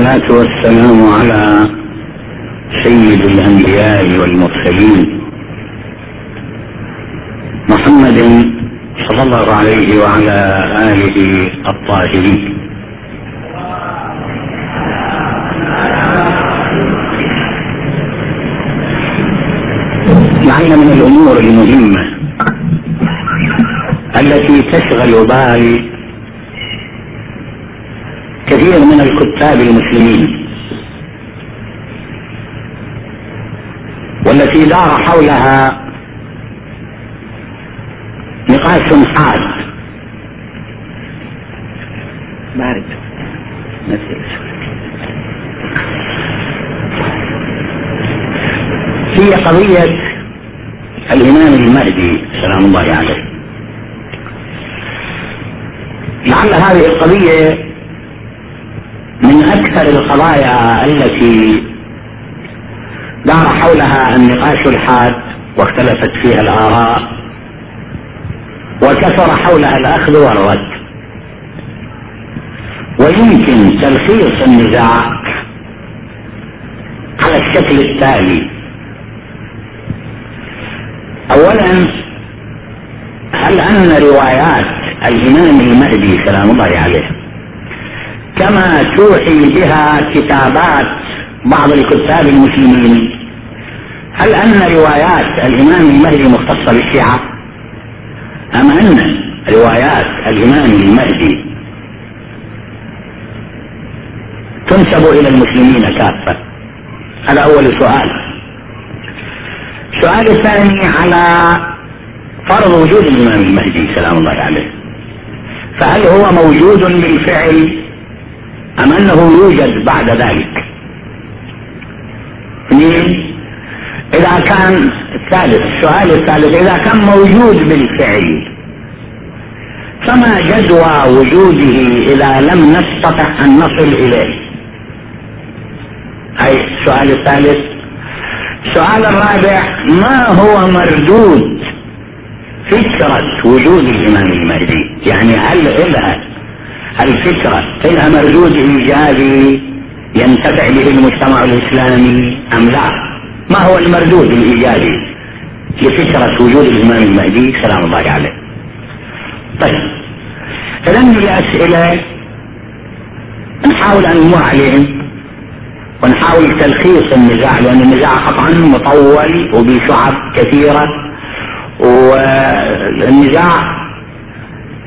والصلاة والسلام على سيد الأنبياء والمرسلين. محمد صلى الله عليه وعلى آله الطاهرين. لعل من الأمور المهمة التي تشغل بال كثير من الكتاب المسلمين. والتي دار حولها نقاش حاد بارد. هي قضية الإمام المهدي سلام الله عليه. لعل هذه القضية من أكثر القضايا التي دار حولها النقاش الحاد واختلفت فيها الآراء وكثر حولها الأخذ والرد. ويمكن تلخيص النزاع على الشكل التالي. اولا هل أن روايات الإمام المهدي سلام الله عليه كما توحي بها كتابات بعض الكتاب المسلمين. هل أن روايات الإمام المهدي مختصة بالشيعة؟ أم أن روايات الإمام المهدي تنسب إلى المسلمين كافة؟ هذا أول سؤال. السؤال الثاني على فرض وجود الإمام المهدي سلام الله عليه. فهل هو موجود بالفعل؟ أم أنه يوجد بعد ذلك؟ اثنين إذا كان الثالث السؤال الثالث إذا كان موجود بالفعل فما جدوى وجوده إذا لم نستطع أن نصل إليه؟ أي السؤال الثالث. السؤال الرابع ما هو مردود فكرة وجود الإمام المهدي؟ يعني هل إلها الفكرة إلها مردود إيجابي ينتفع به المجتمع الإسلامي أم لا؟ ما هو المردود الإيجابي لفكرة وجود الإمام المهدي؟ سلام الله عليه. طيب فلن الأسئلة نحاول أن نمر عليهم ونحاول تلخيص النزاع لأن النزاع قطعا مطول وبشعب كثيرة والنزاع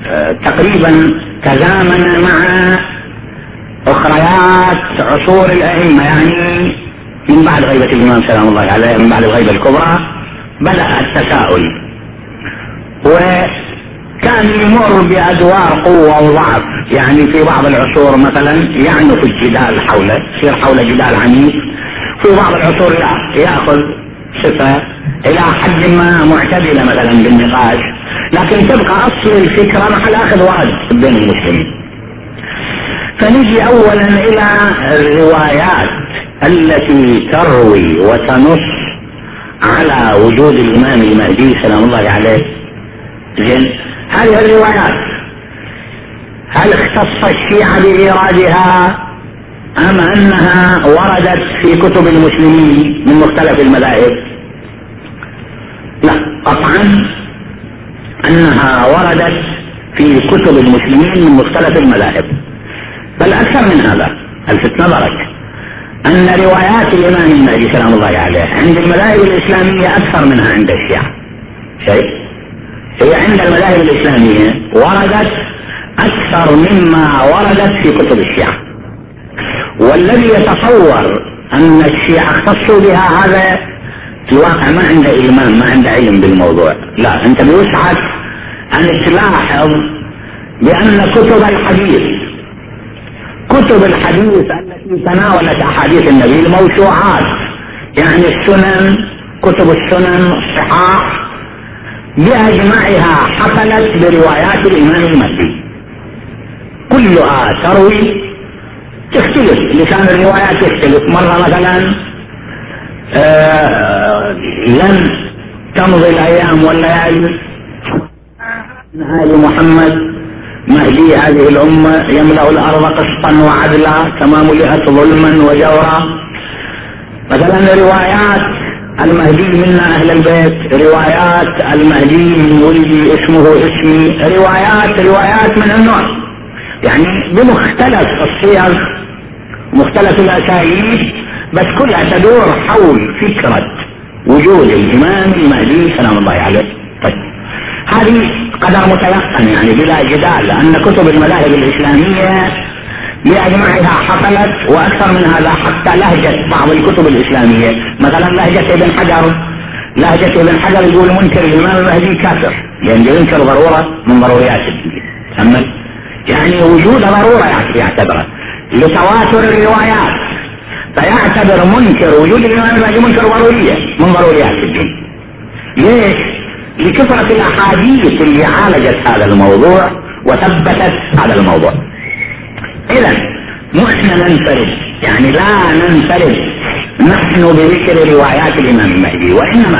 آه، تقريبا تزامن مع أخريات عصور الأئمة يعني من بعد غيبة الإمام سلام الله عليه من بعد الغيبة الكبرى بدأ التساؤل. وكان يمر بأدوار قوة وضعف يعني في بعض العصور مثلا يعنف الجدال حوله يصير حوله جدال عنيف. في بعض العصور لا يأخذ صفة إلى حد ما معتدلة مثلا بالنقاش. لكن تبقى أصل الفكرة محل اخذ ورد بين المسلمين فنجي اولا إلى الروايات التي تروي وتنص على وجود الإمام المهدي سلام الله عليه. زين هذه الروايات هل اختص الشيعة بإيرادها أم أنها وردت في كتب المسلمين من مختلف المذاهب؟ لا قطعا أنها وردت في كتب المسلمين من مختلف المذاهب. بل أكثر من هذا الفت نظرك أن روايات الإمام المهدي سلام الله عليه عند المذاهب الإسلامية أكثر منها عند الشيعة. شيء؟ هي عند المذاهب الإسلامية وردت أكثر مما وردت في كتب الشيعة. والذي يتصور أن الشيعة اختصوا بها هذا في الواقع ما عنده إيمان ما عنده علم بالموضوع. لا أنت بوسعك أن تلاحظ بأن كتب الحديث كتب الحديث التي تناولت أحاديث النبي الموسوعات. يعني السنن كتب السنن الصحاح بأجمعها حفلت بروايات الإمام المهدي. كلها تروي تختلف لسان الروايات يختلف. مرة مثلا آه لن تمضي الأيام والليالي. آل محمد مهدي هذه الأمة يملأ الأرض قسطا وعدلا كما ملئت ظلما وجورا. مثلا روايات المهدي منا أهل البيت روايات المهدي من ولدي اسمه اسمي. روايات روايات من النوع. يعني بمختلف الصيغ مختلف الأساليب. بس كلها تدور حول فكرة وجود الإمام المهدي سلام الله عليه. طيب. هذه قدر متيقن يعني بلا جدال لأن كتب المذاهب الإسلامية بأجمعها حصلت وأكثر من هذا حتى لهجة بعض الكتب الإسلامية. مثلا لهجة ابن حجر. لهجة ابن حجر يقول منكر الإمام المهدي كافر. لأنه ينكر ضرورة من ضروريات الدين. يعني وجود ضرورة يعتبره لتواتر الروايات. فيعتبر منكر وجود الإمام المهدي منكر ضرورية. من ضروريات الدين ليش؟ لكثرة الأحاديث اللي عالجت هذا الموضوع وثبتت هذا الموضوع. مو إحنا ننفرد. يعني لا ننفرد. نحن بذكر روايات الإمام المهدي وإنما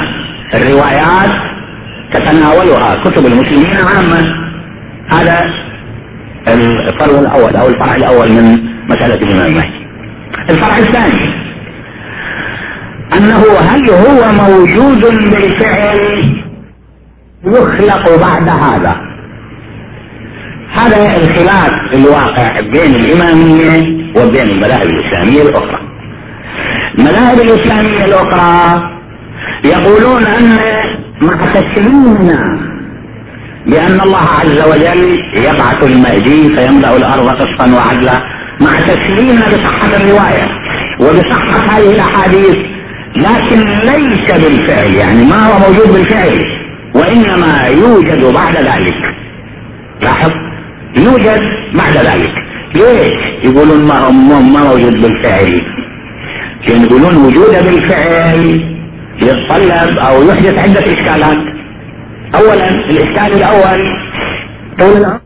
الروايات تتناولها كتب المسلمين عامة. هذا الفرع الأول أو الفرع الأول من مسألة الإمام المهدي. الفرع الثاني أنه هل هو موجود بالفعل يخلق بعد هذا؟ هذا الخلاف الواقع بين الإمامية وبين المذاهب الإسلامية الأخرى. المذاهب الإسلامية الأخرى يقولون أن مع تسليمنا بأن الله عز وجل يبعث المهدي فيملأ الأرض قسطا وعدلا. مع تسليمنا بصحة الرواية وبصحة هذه الأحاديث لكن ليس بالفعل يعني ما هو موجود بالفعل وإنما يوجد بعد ذلك. لاحظ؟ يوجد بعد ذلك. ليش يقولون ما ما موجود بالفعل؟ لأن يقولون وجوده بالفعل يتطلب أو يحدث عدة إشكالات. أولا الإشكال الأول طول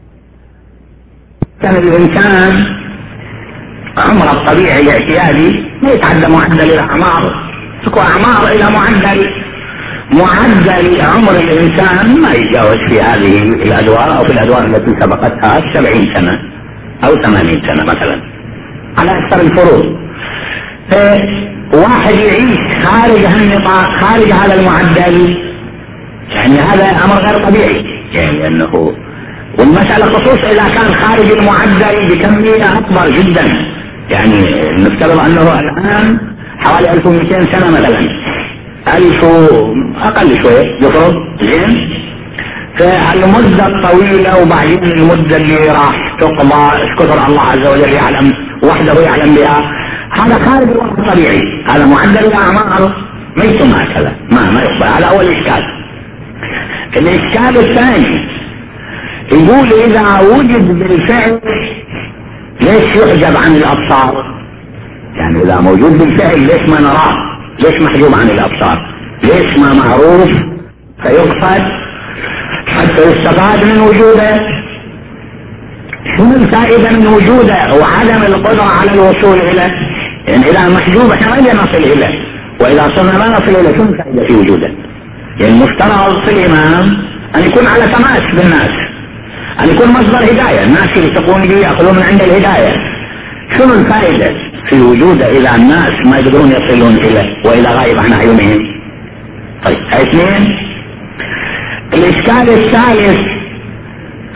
كان الإنسان عمره الطبيعي الاعتيادي ما يتعدى معدل الأعمار. تكون أعمار إلى معدل. معدل عمر الإنسان ما يتجاوز في هذه الأدوار أو في الأدوار التي سبقتها سبعين سنة أو ثمانين سنة مثلا. على أكثر الفروض. واحد يعيش خارج هالنطاق خارج هذا المعدل. يعني هذا أمر غير طبيعي. يعني أنه والمسألة خصوصا إذا كان خارج المعدل بكمية أكبر جدا. يعني نفترض أنه الآن حوالي 1200 سنة مثلا. ألف أقل شوية يفرض زين؟ فالمدة الطويلة وبعدين المدة اللي راح تقضى؟ كثر الله عز وجل يعلم وحده يعلم بها. هذا خارج الوقت الطبيعي. هذا معدل الأعمار. ما يتم هكذا ما ما يقبل هذا أول إشكال الإشكال الثاني يقول إذا وجد بالفعل ليش يحجب عن الأبصار؟ يعني إذا موجود بالفعل ليش ما نراه؟ ليش محجوب عن الأبصار؟ ليش ما معروف؟ فيقصد حتى يستفاد من وجوده. شنو الفائدة من وجوده؟ وعدم القدرة على الوصول إليه يعني إذا محجوب إحنا ما نصل إليه وإذا صرنا ما نصل إليه شنو الفائدة في وجوده؟ يعني المفترض في الإمام أن يكون على تماس بالناس. أن يكون مصدر هداية. الناس يلتقون به يأخذون من عند الهداية. شنو الفائدة؟ في وجوده إذا الناس ما يقدرون يصلون إليه وإذا غايب عن أعينهم. طيب اثنين الإشكال الثالث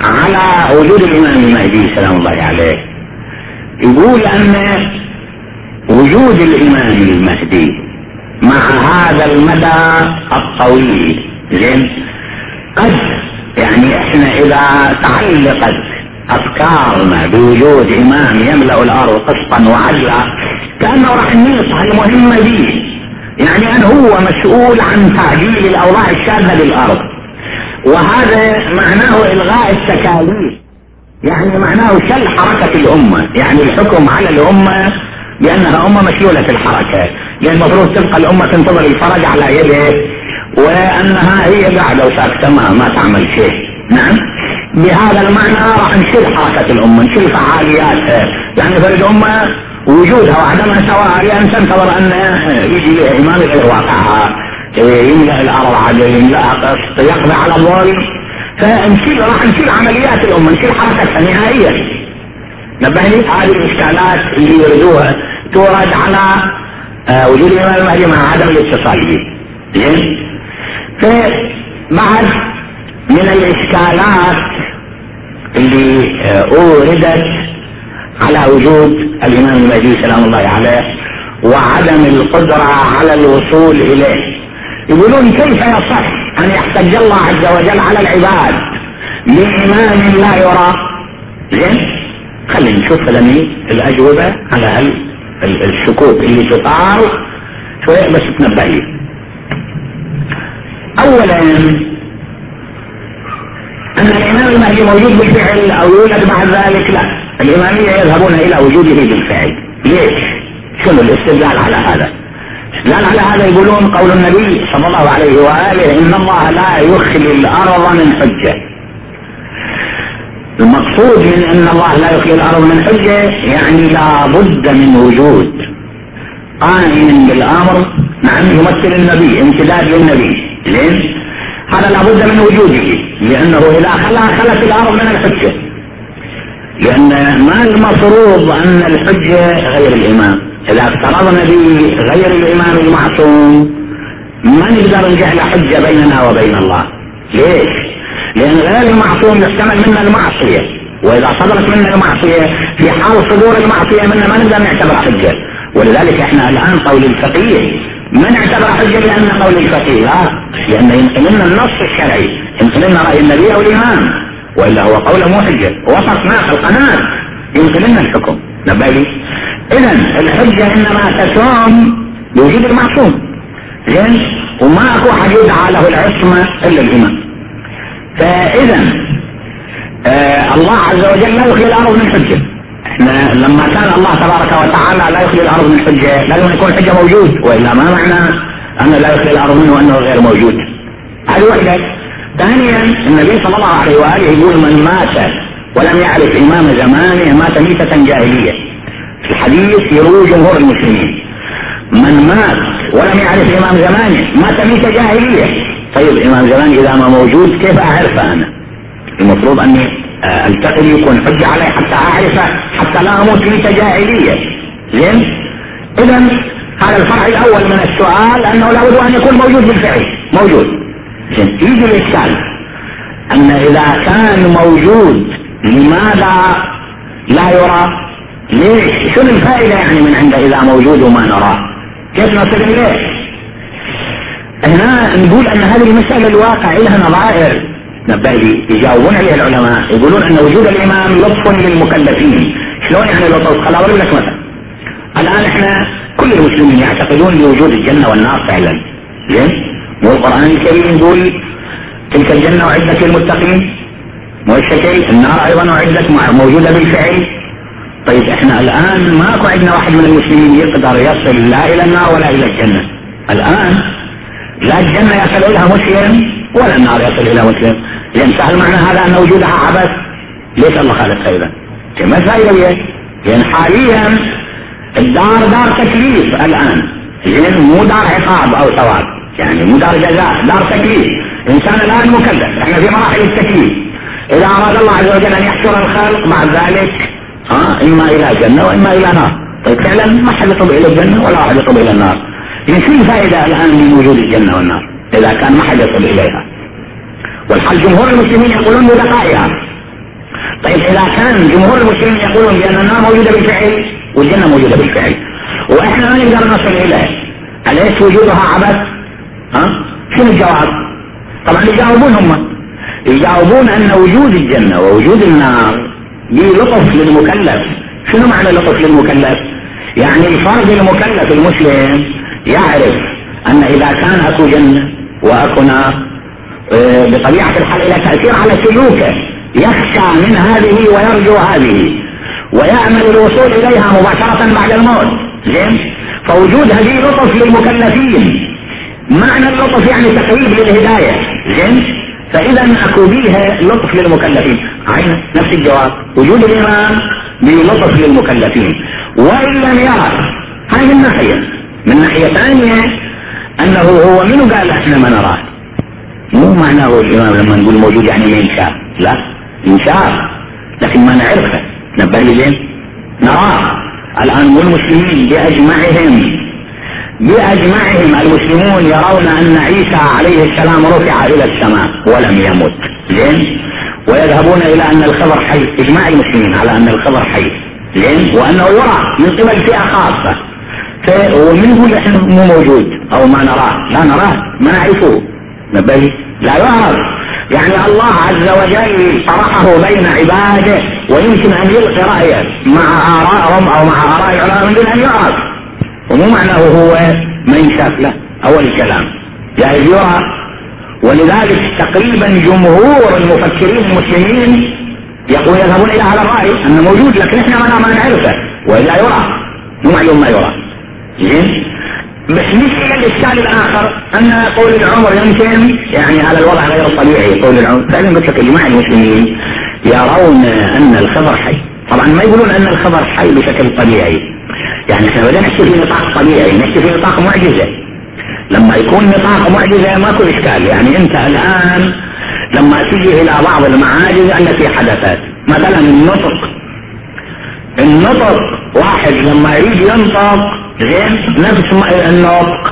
على وجود الإمام المهدي سلام الله عليه. يقول أن وجود الإمام المهدي مع هذا المدى الطويل زين قد يعني إحنا إذا تعلقت أفكارنا بوجود إمام يملأ الأرض قسطا وعدلا كأنه راح ننصح المهمه دي يعني أن هو مسؤول عن تعديل الأوضاع الشاذة للأرض. وهذا معناه إلغاء التكاليف. يعني معناه شل حركة الأمة. يعني الحكم على الأمة بأنها أمة مشلوله الحركة. لأن المفروض تبقى الأمة تنتظر الفرج على يده. وأنها هي قاعدة وساكته ما, ما تعمل شيء. نعم؟ بهذا المعنى راح نشيل حركة الأمة نشيل فعالياتها يعني في الأمة وجودها وعدمها سواء لأن تنتظر أن يجي إمام واقعها يملأ الأرض عدل يملأها قسط يقضي على الظلم فنشيل راح نشيل عمليات الأمة نشيل حركتها نهائيا نبهني هذه الإشكالات اللي يريدوها تورد على آه، وجود الإمام المهدي مع عدم الاتصال به. زين؟ فبعد من الإشكالات اللي آه، أوردت على وجود الإمام المهدي سلام الله عليه وعدم القدرة على الوصول إليه. يقولون كيف يصح أن يحتج الله عز وجل على العباد بامام لا يرى؟ زين خلينا نشوف الأجوبة على الشكوك اللي تطار شوية بس تنبه لي اولا أن الإمام المهدي موجود بالفعل أو يولد بعد ذلك؟ لا. الإمامية يذهبون إلى وجوده بالفعل. ليش؟ شنو الاستدلال على هذا؟ الاستدلال على هذا يقولون قول النبي صلى الله عليه وآله إن الله لا يخلي الأرض من حجة. المقصود من إن الله لا يخلي الأرض من حجة يعني لا بد من وجود قائم بالأمر نعم يمثل النبي امتداد للنبي. لين هذا لا بد من وجوده لأنه إذا خلا خلت الأرض من الحجة. لأن ما المفروض أن الحجة غير الامام إذا افترضنا بغير الامام المعصوم ما نقدر نجعل حجة بيننا وبين الله؟ ليش؟ لأن غير المعصوم يحتمل منا المعصية. وإذا صدرت منا المعصية في حال صدور المعصية منا ما نقدر نعتبر حجة. ولذلك إحنا الآن قول الفقيه ما نعتبر حجه لأن قول الفقيه لا. لأن ينقل لنا النص الشرعي. ينقل لنا رأي النبي أو الامام وإلا هو قول مو حجه وسط ما القناة. ينقل لنا الحكم. نبالي اذا الحجة إنما تسوم بوجود المعصوم. زين وما أكو أحد يدعى له العصمة إلا الإمام. فاذا آه الله عز وجل لا يخلي الأرض من إحنا لما كان الله تبارك وتعالى لا يخلي الأرض من حجة لازم يكون حجه موجود. وإلا ما معنى انه لا يخلي الأرض منه وأنه غير موجود؟ هذه وحده ثانيا النبي صلى الله عليه وآله يقول من مات ولم يعرف إمام زمانه مات ميتة جاهلية. في الحديث يروي جمهور المسلمين. من مات ولم يعرف إمام زمانه مات ميتة جاهلية. طيب إمام زمان إذا ما موجود كيف أعرفه أنا؟ المفروض آه، التقي يكون حجة علي حتى اعرفه حتى لا أموت في تجاهلية زين؟ اذا هذا الفرع الأول من السؤال أنه لابد أن يكون موجود بالفعل موجود. زين؟ يجي الإشكال أن إذا كان موجود لماذا لا يرى؟ ليش؟ شنو الفائدة يعني من عنده إذا موجود وما نراه كيف نصل إليه؟ هنا نقول أن هذه المسألة الواقع لها نظائر. نبالي يجاوبون عليها العلماء. يقولون أن وجود الإمام لطف للمكلفين. شلون يعني لطف؟ خل اضرب لك مثلا. الآن إحنا كل المسلمين يعتقدون بوجود الجنة والنار فعلا. زين؟ مو القرآن الكريم يقول تلك الجنة أعدت للمتقين؟ مو الشكل؟ النار أيضا أعدت موجودة بالفعل. طيب إحنا الآن ماكو عندنا واحد من المسلمين يقدر يصل لا إلى النار ولا إلى الجنة. الآن لا الجنة يصل إليها مسلم ولا النار يصل إلى مسلم. لأن هل معنى هذا أن وجودها عبث. ليس الله خالق أيضا ما الفائدة لأن حاليا الدار دار تكليف الآن. زين مو دار عقاب أو ثواب. يعني مو دار جزاء دار تكليف. إنسان الآن مكلف. إحنا في مراحل التكليف. إذا أراد الله عز وجل أن يحشر الخلق بعد ذلك ها إما إلى جنة وإما إلى نار. طيب فعلا ما حد يطب إلى الجنة ولا حد يطب إلى النار. يعني شو الفائدة الآن من وجود الجنة والنار؟ إذا كان ما حد يصل إليها والحال جمهور المسلمين يقولون ببقائها طيب إذا كان جمهور المسلمين يقولون بأن النار موجودة بالفعل والجنة موجودة بالفعل وإحنا ما نقدر نصل إليه أليس وجودها عبث؟ ها؟ شنو الجواب؟ طبعا يجاوبون هم يجاوبون أن وجود الجنة ووجود النار دي لطف للمكلف شنو معنى لطف للمكلف؟ يعني الفرد المكلف المسلم يعرف أن إذا كان أكو جنة واكو نار آه، بطبيعة الحال إلى تأثير على سلوكه يخشى من هذه ويرجو هذه ويأمل الوصول إليها مباشرة بعد الموت. زين؟ فوجود هذه لطف للمكلفين. معنى اللطف يعني تقريب للهداية. زين؟ فإذا أكو بيها لطف للمكلفين. عين نفس الجواب. وجود الامام بلطف للمكلفين. وإن لم يرى هذه الناحية من ناحية ثانية أنه هو منو؟ قال إحنا ما نراه. مو معناه الإمام لما نقول موجود يعني ما ينشاف لا ينشاف لكن ما نعرفه. نبه لي زين نراه. الآن مو المسلمين بأجمعهم. بأجمعهم المسلمون يرون أن عيسى عليه السلام رفع إلى السماء ولم يمت. زين ويذهبون إلى أن الخبر حي. إجماع المسلمين على أن الخبر حي. زين وأنه يرى من قبل فئة خاصه ومن يقول إحنا مو موجود. أو ما نراه. لا نراه. ما نعرفه. نبهي لا يعرف. يعني الله عز وجل طرحه بين عباده ويمكن أن يلقي رأيه مع آرائهم أو مع آراء العلماء من دون أن يعرف. ومو معناه هو من شاف له. اول الكلام. جايز يرى. ولذلك تقريبا جمهور المفكرين المسلمين يقول يذهبون إلى هذا الرأي أنه موجود لكن إحنا ما نعرفه. وإلا يرى. مو معلوم ما يرى. إلى الاشكال الآخر؟ أن طول العمر يمكن يعني على الوضع غير الطبيعي طول العمر. قلت لك إجماع المسلمين يرون أن الخبر حي. طبعا ما يقولون أن الخبر حي بشكل طبيعي. يعني إحنا بدنا نحكي في نطاق طبيعي نحكي في نطاق معجزة. لما يكون نطاق معجزة ماكو إشكال. يعني أنت الآن لما تيجي إلى بعض المعاجز التي حدثت مثلا النطق. النطق واحد لما يجي ينطق زين نفس النطق.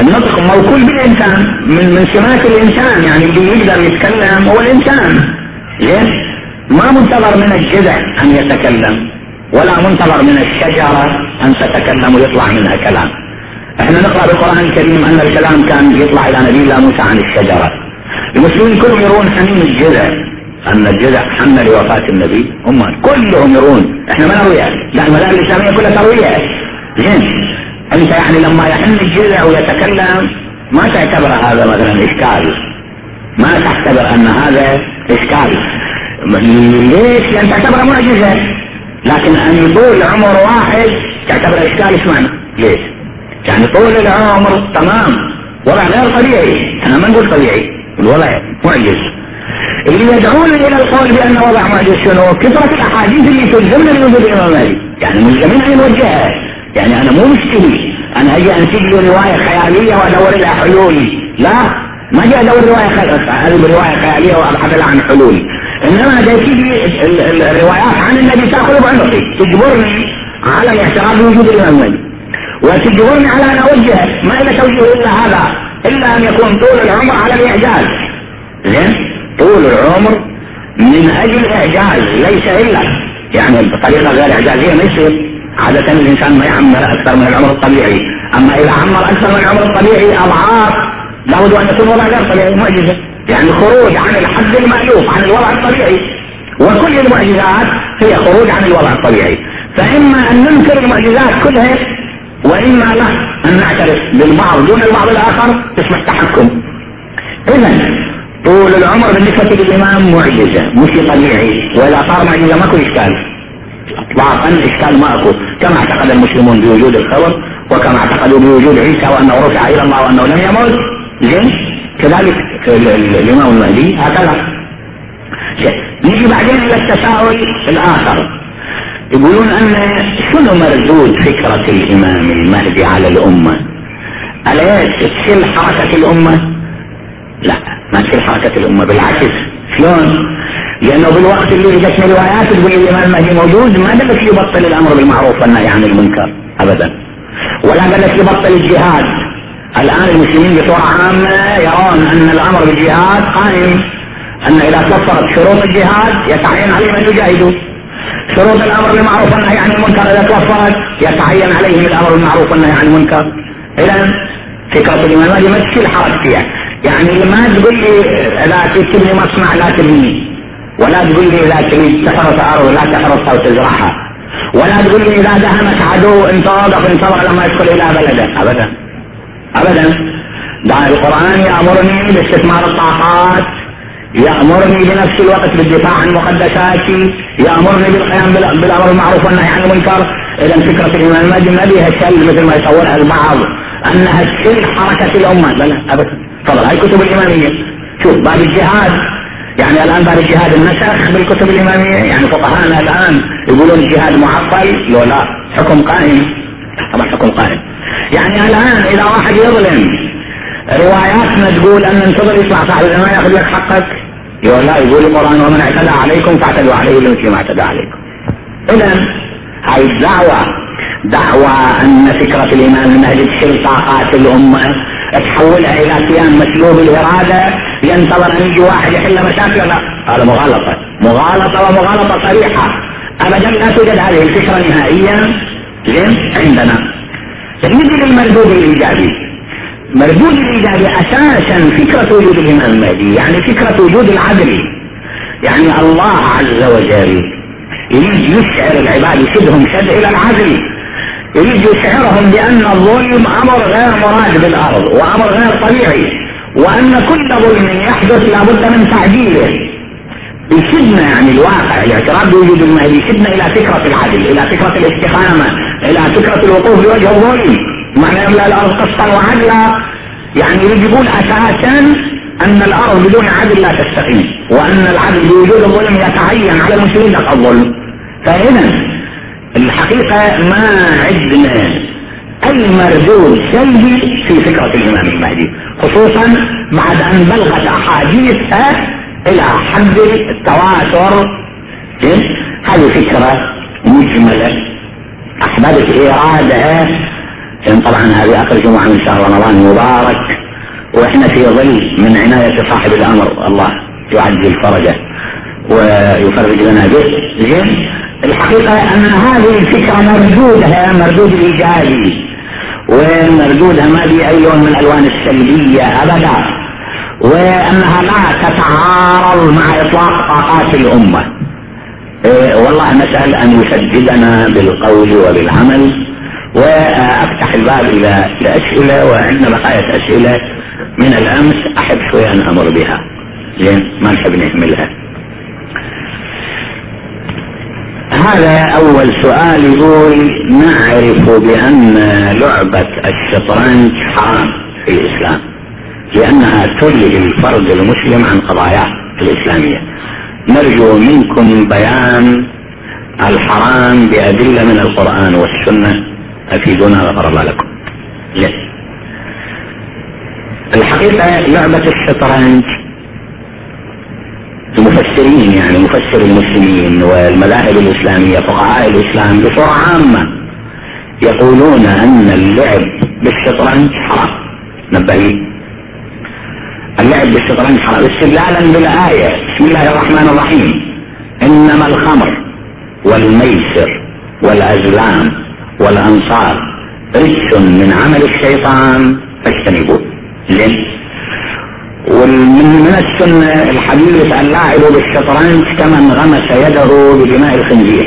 النطق موكول بالانسان من من سمات الإنسان يعني اللي يقدر يتكلم هو الإنسان. زين ما منتظر من الجذع أن يتكلم ولا منتظر من الشجرة أن تتكلم ويطلع منها كلام. إحنا نقرأ بالقران الكريم أن الكلام كان يطلع إلى نبي الله موسى عن الشجرة. المسلمين كلهم يرون حنين الجذع أن الجذع حن لوفاة النبي. هم كلهم يرون. إحنا ما نرويها لا المذاهب الاسلاميه كلها ترويها زين أنت يعني لما يحن الجذع ويتكلم ما تعتبر هذا مثلا إشكال. ما تعتبر أن هذا إشكال. ليش؟ لأن تعتبره معجزة. لكن أن يطول عمر واحد تعتبر إشكال إيش معنى؟ ليش؟ يعني طول العمر تمام. وضع غير طبيعي. أنا ما نقول طبيعي. الوضع معجز. اللي يدعون إلى القول بأن وضع معجز شنو؟ كثرة الأحاديث اللي تلزمنا بوجود الإمام مالك. يعني ملزمين أن نوجهها. يعني أنا مو مشتري أنا أجي انتج لي رواية خيالية وأدور لها حلول لا ما جاي أدور رواية خياليه رواية خيالية وأبحث لها عن حلول إنما جاي تيجي الروايات عن النبي تاخذ بعنقي تجبرني على الاعتراف بوجود الامام وتجبرني على أن أوجه ما إلى توجيه إلا هذا إلا أن يكون طول العمر على الإعجاز. زين؟ طول العمر من أجل إعجاز ليس إلا يعني بطريقة غير إعجازية ما يصير. عادة الإنسان ما يعمر أكثر من العمر الطبيعي. أما إذا عمر أكثر من العمر الطبيعي أضعاف لابد أن يكون وضع غير طبيعي معجزة. يعني خروج عن الحد المألوف عن الوضع الطبيعي. وكل المعجزات هي خروج عن الوضع الطبيعي. فإما أن ننكر المعجزات كلها وإما لا أن نعترف بالبعض دون البعض الآخر اسمه التحكم. إذا طول العمر بالنسبة للإمام معجزة مش طبيعي. وإذا صار معجزة ماكو إشكال. اطلاقا إشكال ماكو. كما اعتقد المسلمون بوجود الخبر وكما اعتقدوا بوجود عيسى وأنه رفع إلى الله وأنه لم يموت. زين؟ كذلك الإمام المهدي هكذا. نيجي بعدين إلى التساؤل الآخر. يقولون أن شنو مردود فكرة الإمام المهدي على الأمة؟ أليس تسل حركة الأمة؟ لا ما تسل حركة الأمة بالعكس. شلون؟ لأنه في الوقت اللي اجتنا روايات تقول الامام المهدي موجود ما دلت يبطل الأمر بالمعروف والنهي عن المنكر ابدا. ولا دلت يبطل الجهاد. الآن المسلمين بصورة عامة يرون أن الأمر بالجهاد قائم أن إذا توفرت شروط الجهاد يتعين عليهم أن يجاهدوا. شروط الأمر بالمعروف والنهي عن المنكر إذا توفرت يتعين عليهم الأمر بالمعروف والنهي عن المنكر. اذا فكرة الإمام المهدي ما تشيل حرج فيها. يعني ما تقول لي لا تبني مصنع لا تبني. ولا تقول لي إذا تريد تحرث ارض لا تحرثها وتزرعها ولا تقول لي إذا دهمك عدو انتظر انتظر لما يدخل إلى بلده. ابدا. ابدا. ده القرآن يأمرني باستثمار الطاقات يأمرني بنفس الوقت بالدفاع عن مقدساتي يأمرني بالقيام بالأمر بالمعروف والنهي عن المنكر. اذا فكرة الامام المهدي ما بها شل مثل ما يصورها البعض أنها تشل حركة الأمة. بل ابدا. تفضل. هاي كتب الاماميه شوف باب الجهاد يعني الآن بعد الجهاد النسخ بالكتب الإمامية يعني فقهاءنا الآن يقولون الجهاد معطل لو لا حكم قائم. طبعا حكم قائم. يعني الآن إذا واحد يظلم رواياتنا تقول أن انتظر يطلع صاحب الزمان يأخذ لك حقك. يقول لا يقول القرآن ومن اعتدى عليكم فاعتدوا عليه بمثل ما اعتدى عليكم. اذا هاي الدعوة دعوة أن فكرة الإمام المهدي تشيل طاقات الأمة تحولها إلى كيان مسلوب الاراده ينتظر ان يجي واحد يحل مشاكل لا. هذا مغالطة. مغالطة ومغالطة صريحة. ابدا لا توجد هذه الفكرة نهائيا. عندنا. نجي للمردود الإيجابي. مردود الإيجابي أساسا فكرة وجود الامام المهدي يعني فكرة وجود العدل. يعني الله عز وجل يريد يشعر العباد يشدهم شد إلى العدل. يريد يشعرهم بأن الظلم أمر غير مراد بالأرض وأمر غير طبيعي وأن كل ظلم يحدث لابد من تعديله. يشدنا يعني الواقع الاعتراف بوجود المهدي يشدنا إلى فكرة العدل إلى فكرة الاستقامة إلى فكرة الوقوف بوجه الظلم. معنى يملأ الأرض قسطا وعدلا. يعني يريد يقول أساسا أن الأرض بدون عدل لا تستقيم وأن العدل بوجود الظلم يتعين على المسلمين الظلم. فاذا الحقيقة ما عندنا أي مردود سلبي في فكرة الإمام المهدي خصوصا بعد أن بلغت احاديثها إلى حد التواتر. هذه فكرة مجملة. أحببت إيرادها. طبعا هذه آخر جمعة من شهر رمضان المبارك وإحنا في ظل من عناية صاحب الأمر الله يعجل فرجه ويفرج لنا به. زين؟ الحقيقة أن هذه الفكرة مردودها مردود الايجابي ومردودها ما في أي لون من الألوان السلبية أبدا وأنها لا تتعارض مع إطلاق طاقات الأمة. إيه والله نسأل أن يسددنا بالقول وبالعمل وأفتح الباب إلى الاسئله وعندنا بقايا أسئلة من الأمس أحب شوية أن أمر بها. زين ما نحب نهملها. هذا أول سؤال يقول نعرف بأن لعبة الشطرنج حرام في الإسلام لأنها تلهي الفرد المسلم عن قضاياه الإسلامية. نرجو منكم بيان الحرام بأدلة من القرآن والسنة. أفيدونا غفر الله لكم. ليه؟ الحقيقة لعبة الشطرنج المفسرين يعني مفسر المسلمين والمذاهب الإسلامية فقهاء الإسلام بصورة عامة يقولون أن اللعب بالشطرنج حرام. نبهين اللعب بالشطرنج حرام. استدلالا بالآية. بسم الله الرحمن الرحيم. إنما الخمر والميسر والأزلام والأنصار رجس من عمل الشيطان فاجتنبوه. زين ومن من السنة الحديث اللاعب بالشطرنج كمن غمس يده بدماء الخنزير.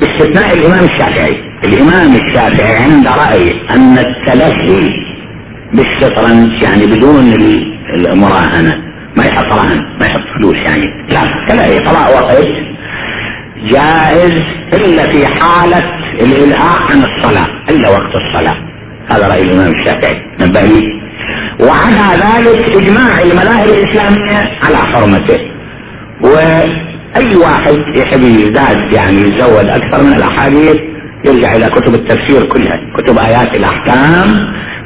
باستثناء الإمام الشافعي. الإمام الشافعي عنده رأي أن التلهي بالشطرنج يعني بدون المراهنة ما يحط رهن ما يحط فلوس يعني. لا تلهي طلاق وقت جائز إلا في حالة الإلهاء عن الصلاة إلا وقت الصلاة. هذا رأي الإمام الشافعي. نبه وعلى ذلك إجماع المذاهب الإسلامية على حرمته. وأي واحد يحب يزداد يعني يزود أكثر من الأحاديث يرجع إلى كتب التفسير كلها كتب آيات الأحكام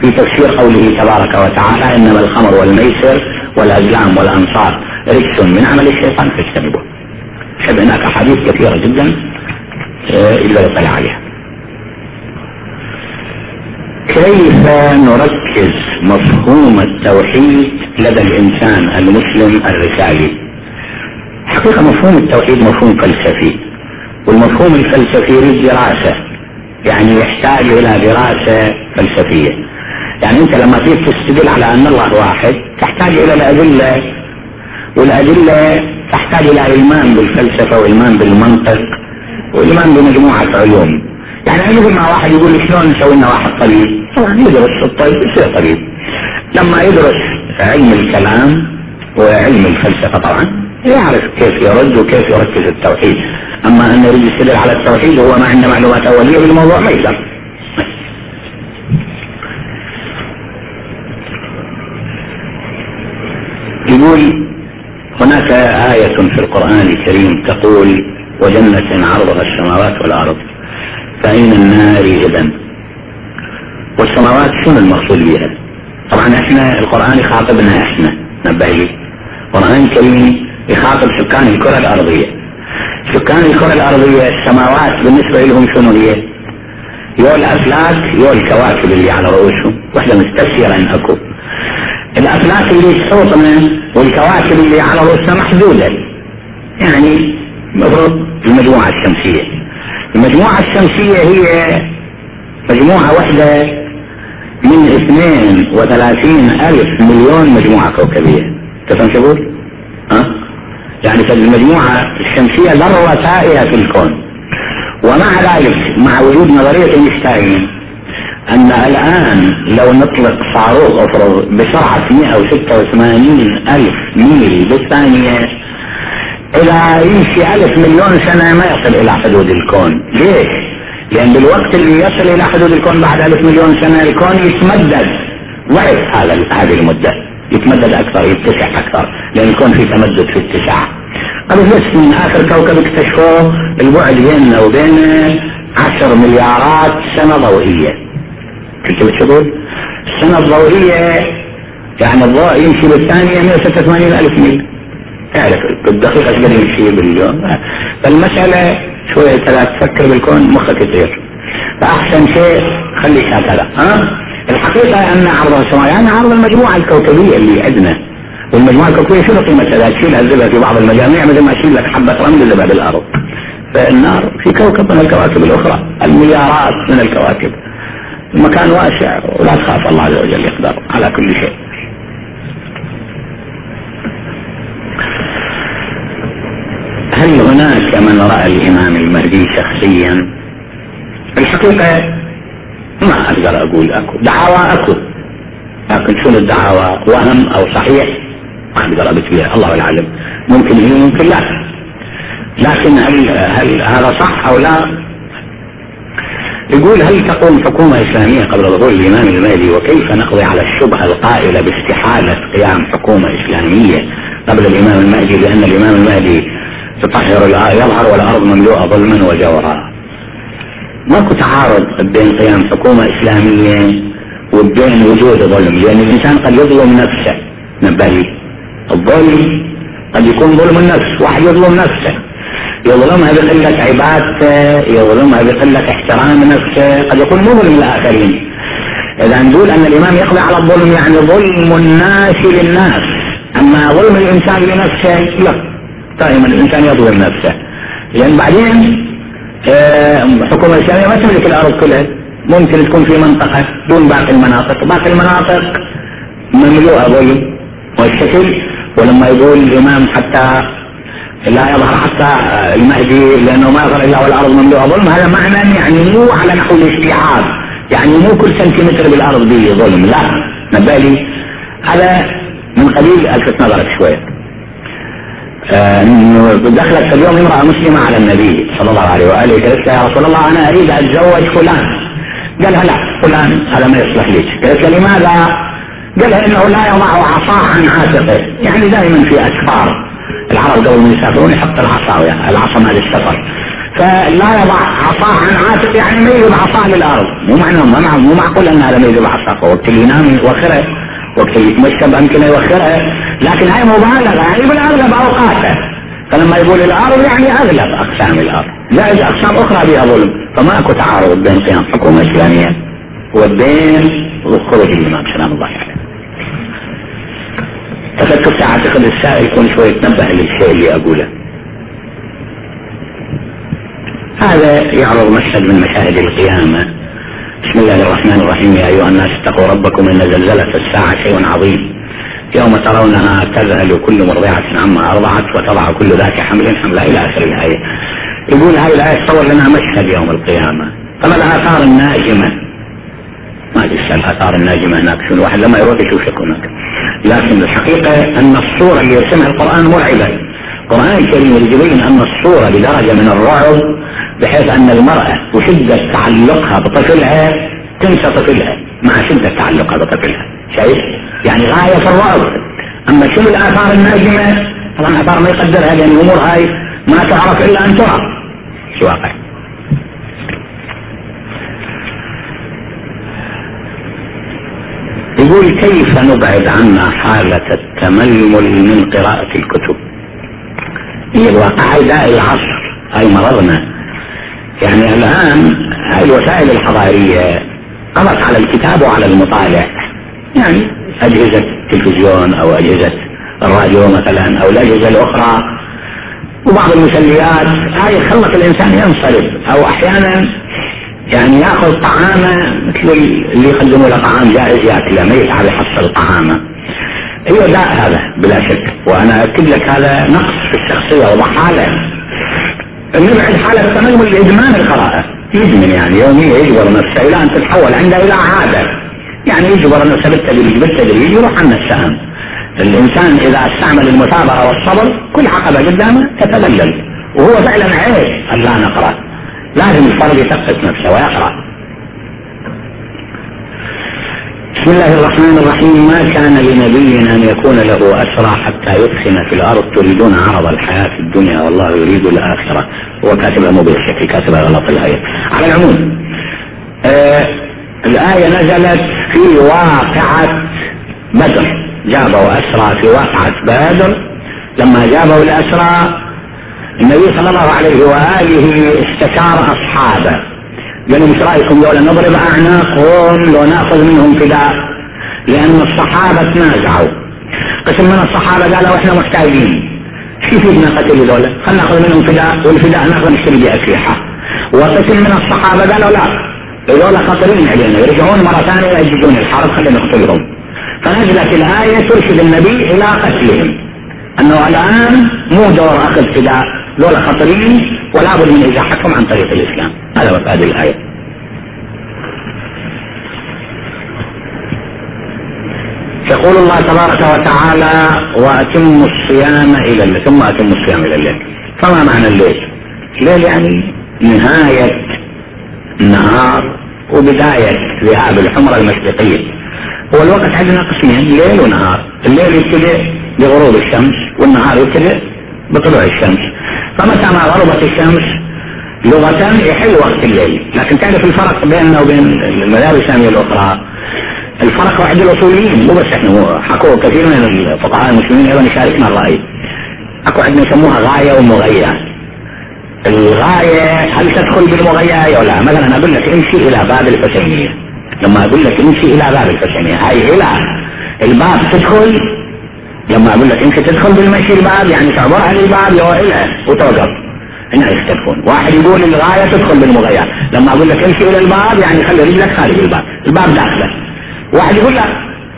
في تفسير قوله تبارك وتعالى إنما الخمر والميسر والأزلام والأنصار رجس من عمل الشيطان فاجتنبوه. هناك أحاديث كثيرة جدا آه، يطلع عليها. كيف نركز مفهوم التوحيد لدى الإنسان المسلم الرسالي؟ حقيقة مفهوم التوحيد مفهوم فلسفي والمفهوم الفلسفي دراسة يعني يحتاج إلى دراسة فلسفية. يعني أنت لما تيجي تستدل على أن الله واحد تحتاج إلى الأدلة والأدلة تحتاج إلى ايمان بالفلسفة وايمان بالمنطق وايمان بمجموعة علوم. يعني يقول مع واحد يقول شلون نسوي لنا واحد طبيب؟ طبعا. يدرس الطب يصير طبيب. لما يدرس علم الكلام وعلم الفلسفة طبعا يعرف كيف يرد وكيف يركز التوحيد. أما انه يريد يستدل على التوحيد وهو ما عنده معلومات أولية بالموضوع ما يقدر يقول هناك آية في القرآن الكريم تقول وجنة عرضها السماوات والأرض. فأين النار إذا والسماوات شنو المقصود بها؟ طبعا إحنا القرآن يخاطبنا إحنا نبهي القرآن الكريم يخاطب سكان الكرة الأرضية. سكان الكرة الأرضية السماوات بالنسبة لهم شنو هي؟ يو الأفلاك يو الكواكب اللي على رؤوسهم. مستفسرة إن أكو. الأفلاك اللي تحوطنا والكواكب اللي على رؤوسنا محدودة. يعني مفروض المجموعة الشمسية. المجموعة الشمسية هي مجموعة واحدة من اثنين وثلاثين ألف مليون مجموعة كوكبية. تفهم شو ها؟ يعني المجموعة الشمسية ذرة سائرة في الكون. ومع ذلك مع وجود نظرية أينشتاين أن الآن لو نطلق صاروخ أفرض بسرعة 186 ألف ميل بالثانية إلى يمشي ألف مليون سنة ما يصل إلى حدود الكون. ليش؟ لأن بالوقت اللي يصل إلى حدود الكون بعد ألف مليون سنة الكون يتمدد. ضعف هذا هذه المدة. يتمدد أكثر يتسع أكثر. لأن الكون في تمدد في اتساع قالوا بس من آخر كوكب اكتشفوه البعد بيننا وبينه عشر مليارات سنة ضوئية. كنت بتقول؟ السنة الضوئية يعني الضوء يمشي بالثانية 186 ألف ميل. تعرف بالدقيقة قد يمشي باليوم. فالمسألة شوية ثلاث تفكر بالكون مخك يطير فأحسن شيء خليك هكذا ها؟ الحقيقة أن عرض السماء يعني عرض المجموعة الكوكبية اللي عندنا. والمجموعة الكوكبية شنو قيمتها؟ تشيلها الزبدة في بعض المجاميع مثل ما اشيل لك حبة رمل زبد الأرض. فالنار في كوكب من الكواكب الأخرى المليارات من الكواكب. المكان واسع ولا تخاف الله عز وجل يقدر على كل شيء. هل هناك من رأى الإمام المهدي شخصيا؟ الحقيقة ما أقدر أقول أكو. دعاوى أكو. لكن شنو الدعاوى؟ وهم أو صحيح؟ ما أقدر أبت بها الله العالم. ممكن هي ممكن لا. لكن هل, هل هذا صح أو لا؟ يقول هل تقوم حكومة إسلامية قبل ظهور الإمام المهدي؟ وكيف نقضي على الشبهة القائلة باستحالة قيام حكومة إسلامية قبل الإمام المهدي؟ لأن الإمام المهدي تطهر يظهر والأرض مملوءة ظلما وجورا. ماكو تعارض بين قيام حكومة إسلامية وبين وجود ظلم لأن الإنسان قد يظلم نفسه. نبهي الظلم قد يكون ظلم النفس واحد يظلم نفسه. يظلمها بقلة عبادته يظلمها بقلة احترام نفسه قد يكون مظلم للآخرين إذا نقول أن الإمام يقضي على الظلم يعني ظلم الناس للناس. أما ظلم الإنسان لنفسه لا. دائما الإنسان يظلم نفسه. لأن بعدين الحكومة الإسلامية ما تملك الأرض كلها. ممكن تكون في منطقة دون باقي المناطق. باقي المناطق مملوءة ظلم والشكل ولما يقول الإمام حتى لا يظهر حتى المهدي لأنه ما يظهر إلا والأرض مملوءة ظلم هذا معنى يعني مو على نحو الاستيعاب يعني مو كل سنتيمتر بالأرض به ظلم لا. نبالي هذا من قليل ألفت نظرك شوية. آه دخلت اليوم امرأة مسلمة على النبي صلى الله عليه وآله. قالت يا رسول الله أنا أريد أتزوج فلان. قالها لا فلان هذا ما يصلح لك قالت لماذا؟ قالها إنه لا يضع عصاه عن عاتقه. يعني دائما في أسفار. العرب قبل ما يسافرون يحط العصا العصا مال السفر. فلا يضع عصاه عن عاتق يعني ما يجيب عصاه للأرض. مو معنى مو معقول أن هذا ما يجيب عصاه وقت اللي ينام يوخرها وقت اللي يتمشى يمكن يوخرها لكن هاي مبالغة يعني بالأغلب اوقاته فلما يقول الأرض يعني أغلب أقسام الأرض. زائد أقسام أخرى بها ظلم. فما أكو تعارض بين قيام حكومة إسلامية وبين خروج الإمام سلام الله عليه. تفكر ساعات السائل يكون شوي يتنبه للشيء اللي أقوله. هذا يعرض مشهد من مشاهد القيامة. بسم الله الرحمن الرحيم. يا أيها الناس اتقوا ربكم إن زلزلة الساعة شيء عظيم. يوم ترونها تذهل كل مرضعة عما أرضعت وتضع كل ذات حمل حملها إلى آخر الآية. يقول هذه الآية تصور لنا مشهد يوم القيامة. فما الآثار الناجمة؟ ما أدري الآثار الناجمة هناك شنو الواحد لما يروح يشوف هناك. لكن الحقيقة أن الصورة اللي يرسمها القرآن مرعبة. القرآن الكريم يبين أن الصورة بدرجة من الرعب بحيث أن المرأة وشدة تعلقها بطفلها تنسى طفلها مع شدة تعلقها بطفلها. شايف؟ يعني غاية في الرعب أما شنو الآثار الناجمة؟ طبعا آثار ما يقدرها لأن الأمور هاي ما تعرف إلا أن ترى شو واقع؟ يقول كيف نبعد عنا حالة التململ من قراءة الكتب؟ هي الواقع هاي داء العصر. هاي مرضنا. يعني الآن هاي الوسائل الحضارية قضت على الكتاب وعلى المطالع. يعني أجهزة التلفزيون أو أجهزة الراديو مثلا أو الأجهزة الأخرى. وبعض المسليات هاي خلت الإنسان ينصرف أو أحيانا يعني ياخذ طعامه مثل اللي يقدموا له طعام جاهز يأكله ما يتعب يحصل طعامه. أيوه لا هذا بلا شك. وأنا أكد لك هذا نقص في الشخصية وضحاله نبعد حالة التميم لإدمان القراءة يدمن يعني يوميا يجبر نفسه إلى أن تتحول عنده إلى عادة. يعني يجبر نفسه بالتدريج بالتدريج يروح عن السهم. الإنسان إذا استعمل المثابرة والصبر كل عقبة قدامه تتذلل. وهو فعلا عيب أن لا نقرأ. لازم الفرد يثقف نفسه ويقرأ. بسم الله الرحمن الرحيم. ما كان لنبي أن يكون له أسرى حتى يدخن في الأرض تريدون عرض الحياة الدنيا والله يريد الآخرة. هو كاتبها مو بالشكل كاتبها غلط الآية. على العموم آه الآية نزلت في واقعة بدر. جابوا أسرى في واقعة بدر. لما جابوا الأسرى النبي صلى الله عليه وآله استشار أصحابه. قال إيش رأيكم؟ لو نضرب أعناقهم لو نأخذ منهم فداء. لأن الصحابة تنازعوا. قسم من الصحابة؟ قالوا إحنا محتاجين. شو يفيدنا قتل هذول؟ خلينا نأخذ منهم فداء والفداء نأخذ نشتري به وقسم من الصحابة؟ قالوا لا. هذول خطرين علينا يرجعون مرة ثانية يجدون الحرب خلينا نقتلهم. فنزلت الآية ترشد النبي إلى قتلهم. أنه الآن مو دور أخذ فداء دول خطرين ولا بد من إزاحتهم عن طريق الإسلام. هذا مفاد الآية. يقول الله تبارك وتعالى وأتموا الصيام إلى الليل. ثم أتموا الصيام إلى الليل. فما معنى الليل؟ الليل يعني نهاية النهار وبداية ذهاب الحمرة المشرقية. هو الوقت عندنا قسمين ليل ونهار. الليل يبتدئ بغروب الشمس والنهار يبتدئ بطلوع الشمس. فمتى ما غربت الشمس لغة يحل وقت الليل. لكن تعرف الفرق بيننا وبين المذاهب الإسلامية الأخرى؟ الفرق عند الأصوليين مو بس إحنا حكوا كثير من الفقهاء المسلمين أيضا يشاركنا الرأي. أكو عندنا يسموها غاية ومغية الغاية هل تدخل بالمغية أو لا؟ مثلا أقول لك امشي إلى باب الحسينية. لما أقول لك امشي إلى باب الحسينية هاي إلى الباب تدخل. لما أقول لك انت تدخل بالمشي الباب يعني تعبر عن الباب يوعلها وتوقف. هنا يختلفون واحد يقول الغاية تدخل بالمغير لما أقول لك امشي إلى الباب يعني خلي رجلك خارج الباب. الباب داخله. واحد يقول لك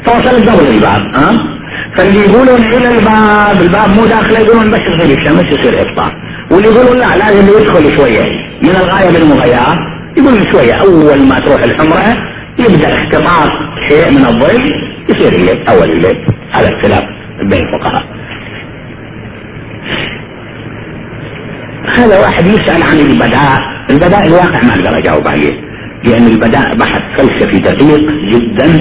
توصل قبل الباب ها؟ فاللي يقولون إلى الباب الباب مو داخله يقولون بس تصير الشمس يصير افطار واللي يقولون لا لازم يدخل شوية. من الغاية بالمغير يقول شوية. أول ما تروح الحمرة يبدأ اختطاف شيء من الظل يصير الليل أول الليل هذا اختلاف بين الفقهاء. هذا واحد يسأل عن البداء. البداء الواقع ما أقدر أجاوب عليه لأن البداء بحث فلسفي دقيق جدا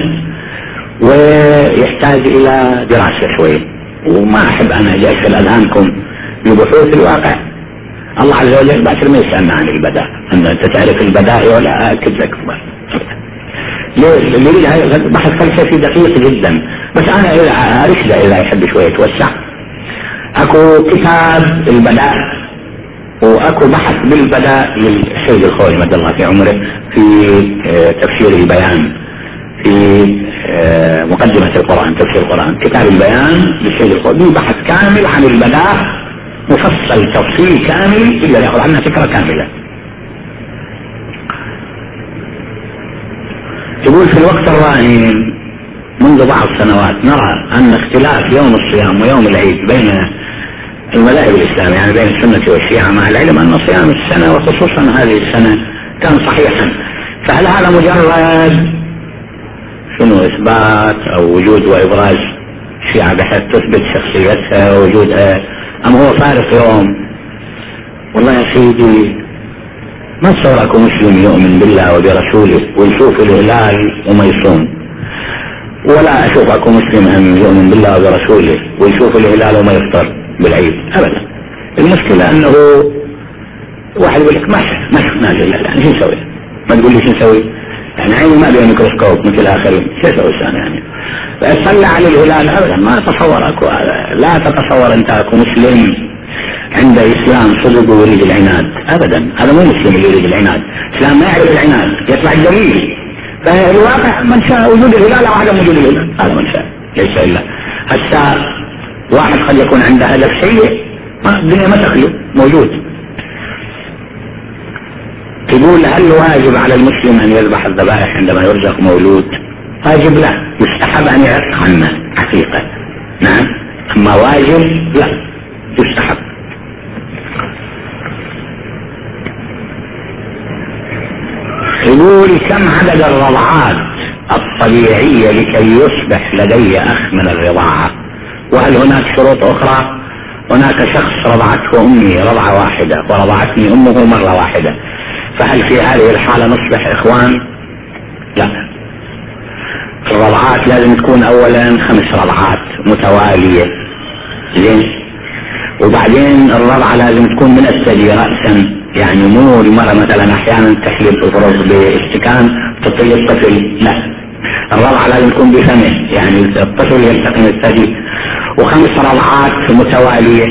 ويحتاج إلى دراسة شوي. وما أحب أنا أجي اسال أذهانكم ببحوث الواقع. الله عز وجل باكر ما يسالنا عن البداء. ان أنت تعرف البداء ولا أكد لك. ليه بحث فلسفي دقيق جدا. بس أنا ارشده إذا يحب شوية يتوسع. أكو كتاب البداء وأكو بحث بالبداء للسيد الخوي مد الله في عمره في آه، تفسير البيان في آه، مقدمة القرآن تفسير القرآن. كتاب البيان للسيد الخوي. بحث كامل عن البداء مفصل تفصيل كامل إلا يأخذ عنها فكرة كاملة. يقول في الوقت الراهن منذ بعض السنوات نرى أن اختلاف يوم الصيام ويوم العيد بين المذاهب الإسلامية يعني بين السنة والشيعة مع العلم أن صيام السنة وخصوصا هذه السنة كان صحيحا. فهل هذا مجرد شنو إثبات أو وجود وإبراز الشيعه بحيث تثبت شخصيتها ووجودها أم هو فارق يوم والله يا سيدي ما تصور اكو مسلم يؤمن بالله وبرسوله ويشوف الهلال وما يصوم ولا أشوف اكو مسلم ان يؤمن بالله وبرسوله ويشوف الهلال وما يفطر بالعيد ابدا المشكلة أنه واحد يقول لك ما ما شفنا الهلال يعني شو نسوي؟ ما تقول لي شو نسوي؟ يعني عيني ما بها ميكروسكوب مثل الاخرين شو أسوي يعني صلى على الهلال ابدا ما اتصور أكو لا تتصور أنت أكو مسلم عند إسلام صدق ويريد العناد ابدا. هذا مو مسلم اللي يريد العناد. الاسلام ما يعرف العناد يطلع الدليل فالواقع من شاء وجود الهلال أو عدم وجود الهلال هذا من شاء ليس إلا. هسه واحد قد يكون عنده هدف سيء الدنيا ما تخلو موجود. تقول هل واجب على المسلم أن يذبح الذبائح عندما يرزق مولود؟ واجب لا يستحب أن يعق عنه حقيقة. نعم. أما واجب لا يستحب. يقول كم عدد الرضعات الطبيعية لكي يصبح لدي أخ من الرضاعة؟ وهل هناك شروط أخرى؟ هناك شخص رضعته أمي رضعة واحدة ورضعتني أمه مرة واحدة. فهل في هذه الحالة نصبح إخوان؟ لا. الرضعات لازم تكون أولا خمس رضعات متوالية. زين؟ وبعدين الرضعة لازم تكون من الثدي رأسا. يعني مو المرأة مثلا أحيانا تحلب افرض باستكان تطي الطفل. لا. الرضعة لازم تكون بفمه. يعني الطفل يلتقم الثدي. وخمس رضعات متوالية.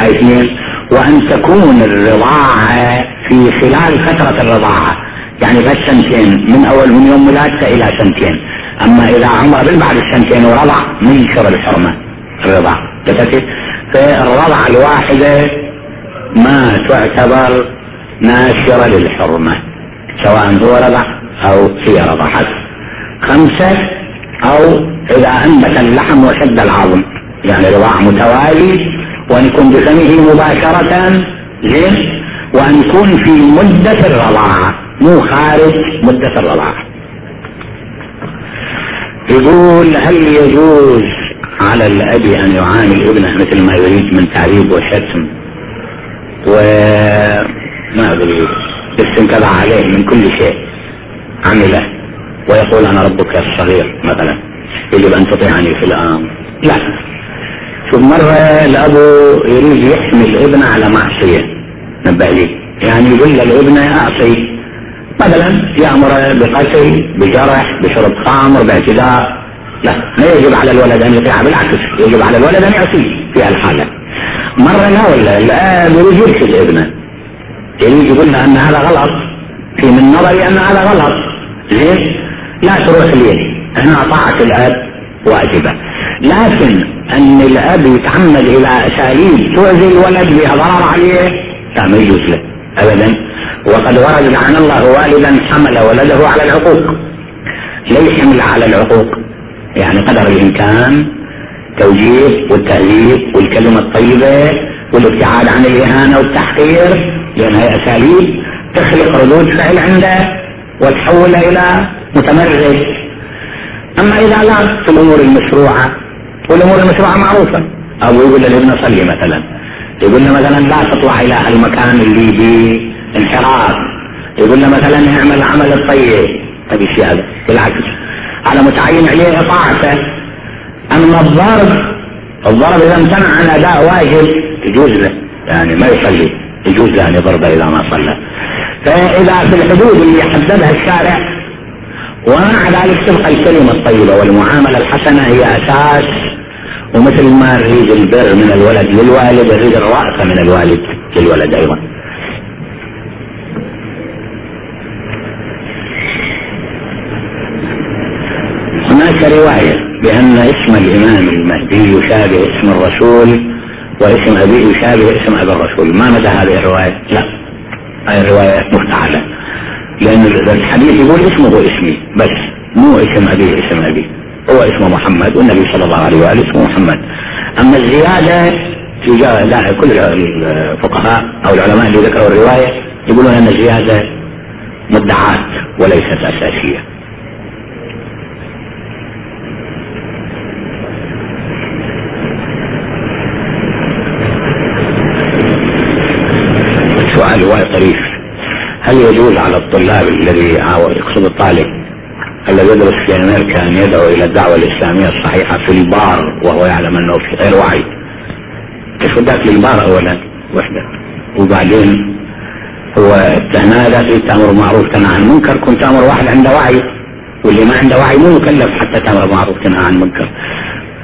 هاي اثنين. وأن تكون الرضاعة في خلال فترة الرضاعة. يعني بس سنتين من أول من يوم ولادته إلى سنتين. أما إذا عمر بعد السنتين ورضع منكر الحرمة الرضاعة فالرضعة الواحدة ما تعتبر ناشرة للحرمة سواء هو رضع أو هي رضعت خمسة أو إذا أنبت اللحم وشد العظم. يعني رضاع متوالي وأن يكون بفمه مباشرة زين. وأن يكون في مدة الرضاعة مو خارج مدة الرضاعة يقول هل يجوز على الأب أن يعامل ابنه مثل ما يريد من تعذيب وشتم و ما أدري يستنكر عليه من كل شيء عمله ويقول أنا ربك الصغير مثلا يجب أن تطيعني في الأمر لا. شوف مرة الأبو يريد يحمي الابن على معصية نبه لي. يعني يقول للابن أعصي. مثلا يأمر بقتل بجرح بشرب خمر باعتداء لا ما يجب على الولد أن يطيع بالعكس يجب على الولد أن يعصي في الحالة. مرة لا ولا الآب يريد يرشد ابنه. يريد يقول له أن هذا غلط. في من نظري أن هذا غلط. ليش؟ لا تروح لي. هنا طاعة الأب واجبة. لكن أن الأب يتعمد إلى أساليب تؤذي الولد بها ضرر عليه لا ما يجوز له. أبدا. وقد ورد لعن الله والدا حمل ولده على العقوق. ليس حمل على العقوق. يعني قدر الإمكان توجيه والتأليف والكلمة الطيبة والابتعاد عن الإهانة والتحقير لأن هي أساليب تخلق ردود فعل عنده وتحوله إلى متمرد أما إذا لا في الأمور المشروعة والأمور المشروعة معروفة. أو يقول للابن صلي مثلا يقول له مثلا لا تطلع إلى المكان اللي فيه انحراف يقول له مثلا اعمل العمل الطيب. هذه الشيء هذا؟ بالعكس. على متعين عليه إطاعته. أما الضرب الضرب إذا امتنع عن أداء واجب يجوز له. يعني ما يصلي. يجوز له أن يضرب إذا ما صلى. فإذا في الحدود اللي حددها الشارع ومع ذلك تبقى الكلمة الطيبة والمعاملة الحسنة هي أساس. ومثل ما نريد البر من الولد للوالد نريد الرأفة من الوالد للولد أيضا. هناك رواية بأن اسم الإمام المهدي يشابه اسم الرسول واسم أبيه يشابه اسم أبي الرسول. ما مدى هذه الرواية؟ لا. هذه الرواية مفتعلة. لأن الحديث يقول اسمه اسمي بس مو اسم أبيه اسم أبي. هو اسمه محمد والنبي صلى الله عليه وآله اسمه محمد. أما الزيادة لا كل الفقهاء أو العلماء اللي ذكروا الرواية يقولون أن الزيادة مدعاة وليست أساسية. سؤال طريف؟ هل يجوز على الطلاب الذي يقصد الطالب الذي يدرس في أمريكا أن يدعو إلى الدعوة الإسلامية الصحيحة في البار وهو يعلم أنه في غير وعي؟ ذاك للبار اولا؟ وحده. وبعدين هو هذا تأمر معروف تنهى عن المنكر كنت أمر واحد عنده وعي واللي ما عنده وعي مو مكلف حتى تأمر بالمعروف تنهى عن المنكر.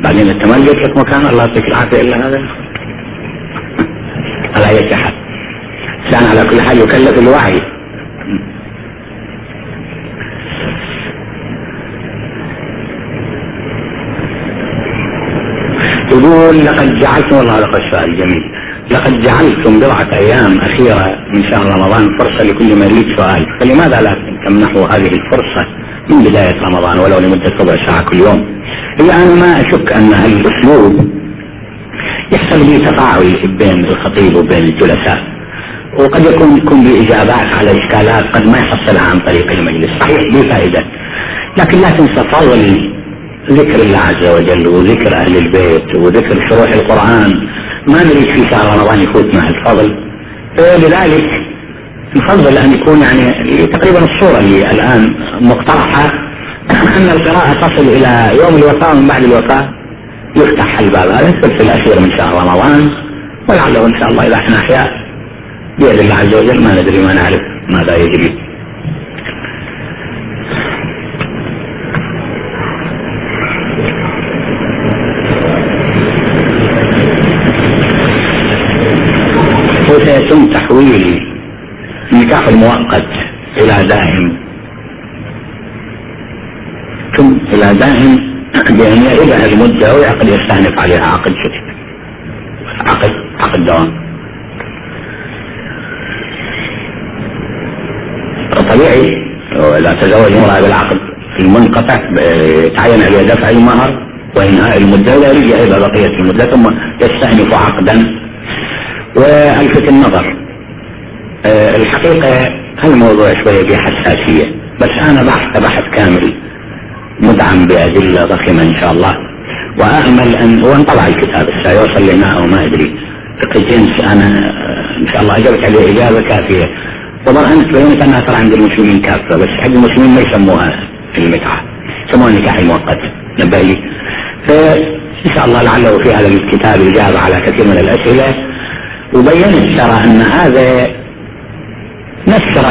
بعدين أنت ما لك مكان الله يعطيك العافية إلا هذا. على اي حال كان على كل حال يكلف الوعي يقول لقد جعلتم والله هذا سؤال جميل لقد جعلتم بضعة أيام أخيرة من شهر رمضان فرصة لكل من يريد سؤال. فلماذا لا تمنحوا هذه الفرصة من بداية رمضان ولو لمدة ربع ساعة كل يوم؟ أنا ما أشك أن الأسلوب يحصل به تفاعل بين الخطيب وبين الجلساء. وقد يكون يكون بإجابات على إشكالات قد ما يحصلها عن طريق المجلس. صحيح بفائدة لكن لا تنسى فضل ذكر الله عز وجل وذكر أهل البيت وذكر شروح القرآن. ما نريد في شهر رمضان يفوت مع الفضل. لذلك نفضل أن يكون يعني تقريبا الصورة اللي الآن مقترحة. أن القراءة تصل إلى يوم الوفاة ومن بعد الوفاة يفتح الباب. هذا الثلث الأخير من شهر رمضان. ولعله إن شاء الله إذا إحنا أحياء بيد الله عز وجل ما ندري ما نعرف ماذا يجري. وسيتم تحويل النكاح المؤقت إلى دائم ثم إلى دائم بأن يعيدها المدة ويعقد يستأنف عليها عقد جديد عقد عقد دوام. طبيعي إذا تزوج امرأة بالعقد المنقطع تعين عليه دفع المهر وإنهاء المدة يريد يعيدها بقية المدة ثم يستأنف عقدا. وألفت النظر. أه الحقيقة هالموضوع شوية فيه حساسية؟ بس أنا بحث بحث كامل مدعم بأدلة ضخمة إن شاء الله. وأأمل أن وإن طلع الكتاب سيوصل لنا أو ما أدري. فقه جنس أنا إن شاء الله أجبت عليه إجابة كافية. طبعا أنت بينت أنها ترى عند المسلمين كافة بس حق المسلمين ما يسموها المتعة. يسموها النكاح المؤقت. نبه لي. شاء الله لعله في هذا الكتاب إجابة على كثير من الأسئلة وبينت ترى أن هذا نشر